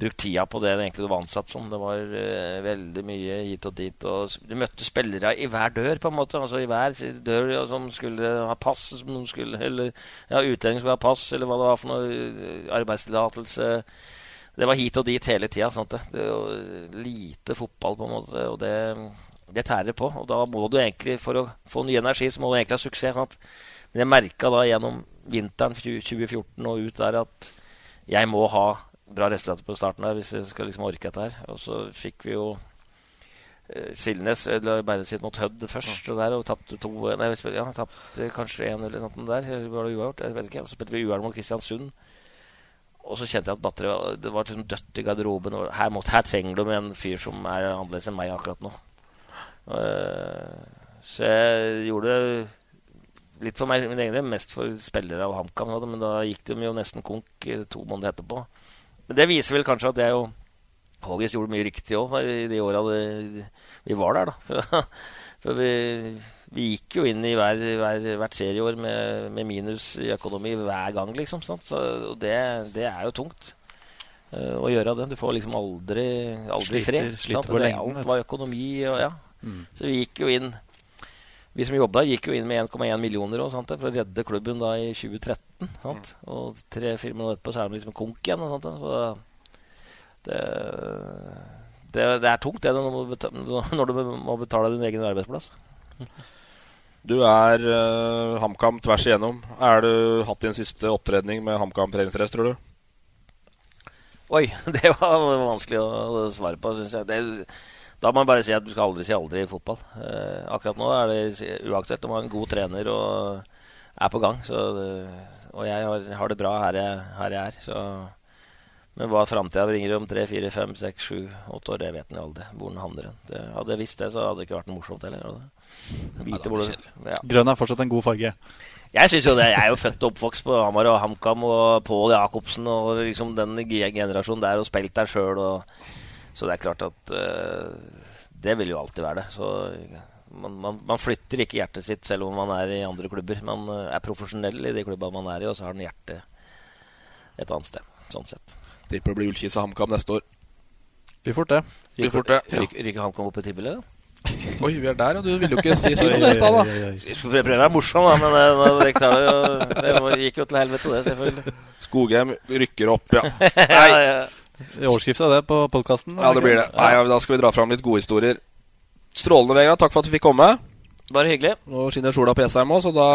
brukt tida på det egentlig du var ansatt som. Det var uh, veldig mye hit og dit. Og du møtte spillere i hver dør, på en måte. Altså i hver dør ja, som skulle ha pass, som skulle, eller ja, utlending skulle ha pass, eller hva det var for noe. Arbeidstillatelse det var hit og dit hele tida. Lite fotball, på en måte. Og det, det tærer på. Og da må du egentlig, for å få ny energi, så må du egentlig ha suksess. Sant? Men jeg merka da gjennom vinteren 2014 og ut der at jeg må ha bra resultater på starten der hvis jeg skal liksom orke dette her. Og så fikk vi jo uh, Silnes beinet sitt mot Hødd først og der og tapte to Nei, ja, tapte kanskje én eller noe der. Var det uavgjort? Jeg vet ikke. Så spilte vi uavgjort mot Kristiansund. Og så kjente jeg at batteriet det var liksom dødt i garderoben. Her, måtte, her trenger de en fyr som er annerledes enn meg akkurat nå. Uh, så jeg gjorde det litt for meg, min egen del, mest for spillere av HamKam. Men da gikk de jo nesten konk to måneder etterpå. Men det viser vel kanskje at jeg og Hågis gjorde mye riktig òg i de åra vi var der, da. For, (laughs) for vi, vi, gikk jo inn i hver, hver, hvert serieår med, med, minus i økonomi hver gang, liksom. Sant? Så det, det, er jo tungt uh, å gjøre det. Du får liksom aldri, aldri sliter, fred. Sliter det, alt var økonomi og ja. Mm. Så vi gikk jo inn vi som jobba, gikk jo inn med 1,1 millioner også, sant, for å redde klubben da i 2013. Sant? Mm. Og tre-fire måneder etterpå så er de liksom konk igjen. Og sånt, så det, det, det, er tungt det når du må betale din egen arbeidsplass. Du er uh, HamKam tvers igjennom. Er du hatt din siste opptredning med HamKam treningsdress, tror du? Oi, (laughs) det var vanskelig å svare på, syns jeg. Det, da må man bare si at du skal aldri si aldri i fotball. Eh, akkurat nå er det uaktuelt. Du må ha en god trener og er på gang. Så, og jeg har, har, det bra her jeg, her jeg er. Så, men hva framtida bringer om tre, fire, fem, seks, sju, åtte år, det vet en aldri. Hvor den havner. Det, hadde jeg visst det, så hadde det ikke vært morsomt heller. Vite hvor det, ja. Grønn er fortsatt en god farge. Jeg synes jo det. Jeg er jo født og oppvokst på Hamar og HamKam og Pål Jacobsen og liksom den generasjonen der og spilt der sjøl. Så det er klart at uh, det vil jo alltid være det. Så man, man, man, flytter ikke hjertet sitt selv om man er i andre klubber. Man uh, er profesjonell i de klubbene man er i, og så har man hjertet et annet sted. Sånn sett. Tipper det blir Ullkisa HamKam neste år. Blir fort det. Blir fort det. Ryker. HamKam opp i tippeligaen? Oi, vi er der, ja. Du ville jo ikke si Det i stad, da. Jeg skulle prøve å være morsom, da, men det, det, det gikk jo til helvete, det, selvfølgelig. Skogheim rykker opp, ja. (laughs) Nei. ja, ja. Overskrifta det på podkasten? Ja, det blir det. Nei, ja, da skal vi dra fram litt gode historier. Strålende, Vegard. Takk for at du fikk komme. Bare hyggelig. Nå skinner sola på Jessheim òg, så da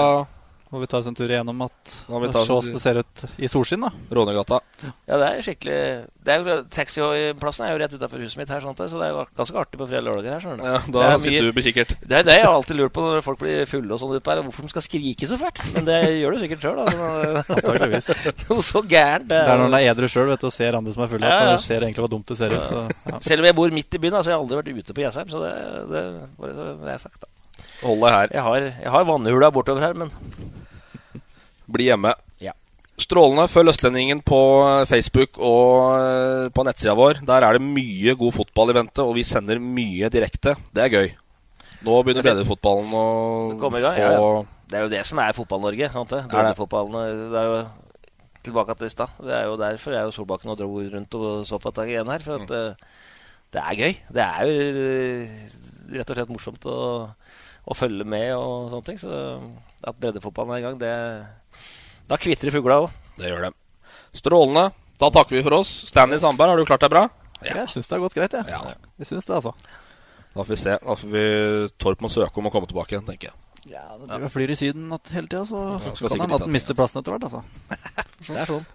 må vi ta oss en tur igjennom at det så det ser ut i solskinn, da. Rånegata. Ja, det er skikkelig det er jo, Taxiplassen er jo rett utafor huset mitt her, sånt, så det er jo ganske artig på fredag lørdager her. Ja, da sitter du bekikkert. Det er det jeg har alltid lurt på når folk blir fulle og sånn utpå her, hvorfor de skal skrike så fælt. Men det gjør du sikkert sjøl, Antakeligvis. Noe (laughs) så gærent. Det er, det er når man er edru sjøl og ser andre som er fulle, ja, ja. at du ser egentlig hva dumt det ser ut. Så, ja. Selv om jeg bor midt i byen, så har jeg aldri vært ute på Jessheim, så det, det, bare så det er sagt, da. Hold deg her. Jeg har, jeg har vannhula bortover her, men bli hjemme. Ja. Strålende. Følg Østlendingen på Facebook og eh, på nettsida vår. Der er det mye god fotball i vente, og vi sender mye direkte. Det er gøy. Nå begynner breddefotballen å få ja, ja. Det er jo det som er Fotball-Norge. Breddefotballen det er jo tilbake til i stad. Det er jo derfor jeg og Solbakken og dro rundt og så på dette igjen her. For at mm. Eh, det er gøy. Det er jo eh, rett og slett morsomt å, å følge med og sånne ting. Så at breddefotballen er i gang, det da kvitter fugla òg. Det gjør det. Strålende. Da takker vi for oss. Stanley Sandberg, har du klart deg bra? Ja. Jeg syns det har gått greit, jeg. Ja. Jeg syns det, altså. Da får vi se. Da får vi Torp må søke om å komme tilbake igjen, tenker jeg. Ja, det driver ja. flyr i Syden hele tida, så ja, kan hende at den mister plassen etter hvert. Altså. (laughs) det er sånn.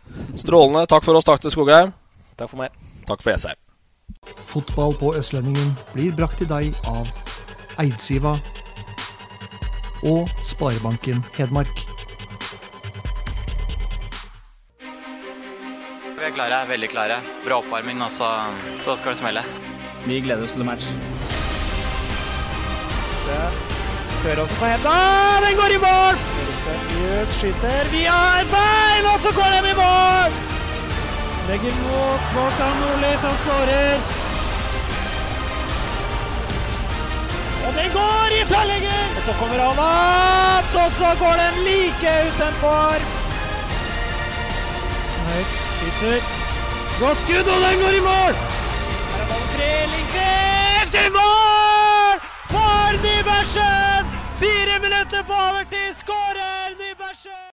Strålende. Takk for oss. Takk til Skogheim. Takk for meg. Takk for Jessheim. Fotball på Østlendingen blir brakt til deg av Eidsiva og Sparebanken Hedmark. Vi er klare, veldig klare. Bra oppvarming, og så, så skal det smelle. Vi gleder oss til match. Tør også på henda. Den går i mål! Seriøs skyter Vi har bein, og så går den i mål! Legger mot Morten Nordli, som skårer. Og den går i tverrlegger! Så kommer han opp, og så går den like utenfor. Høyt Skyter. Godt skudd, og den går i mål! Her er ballen fri. Lindqvist i mål! For Nybergsen! Fire minutter på overtid. Skål!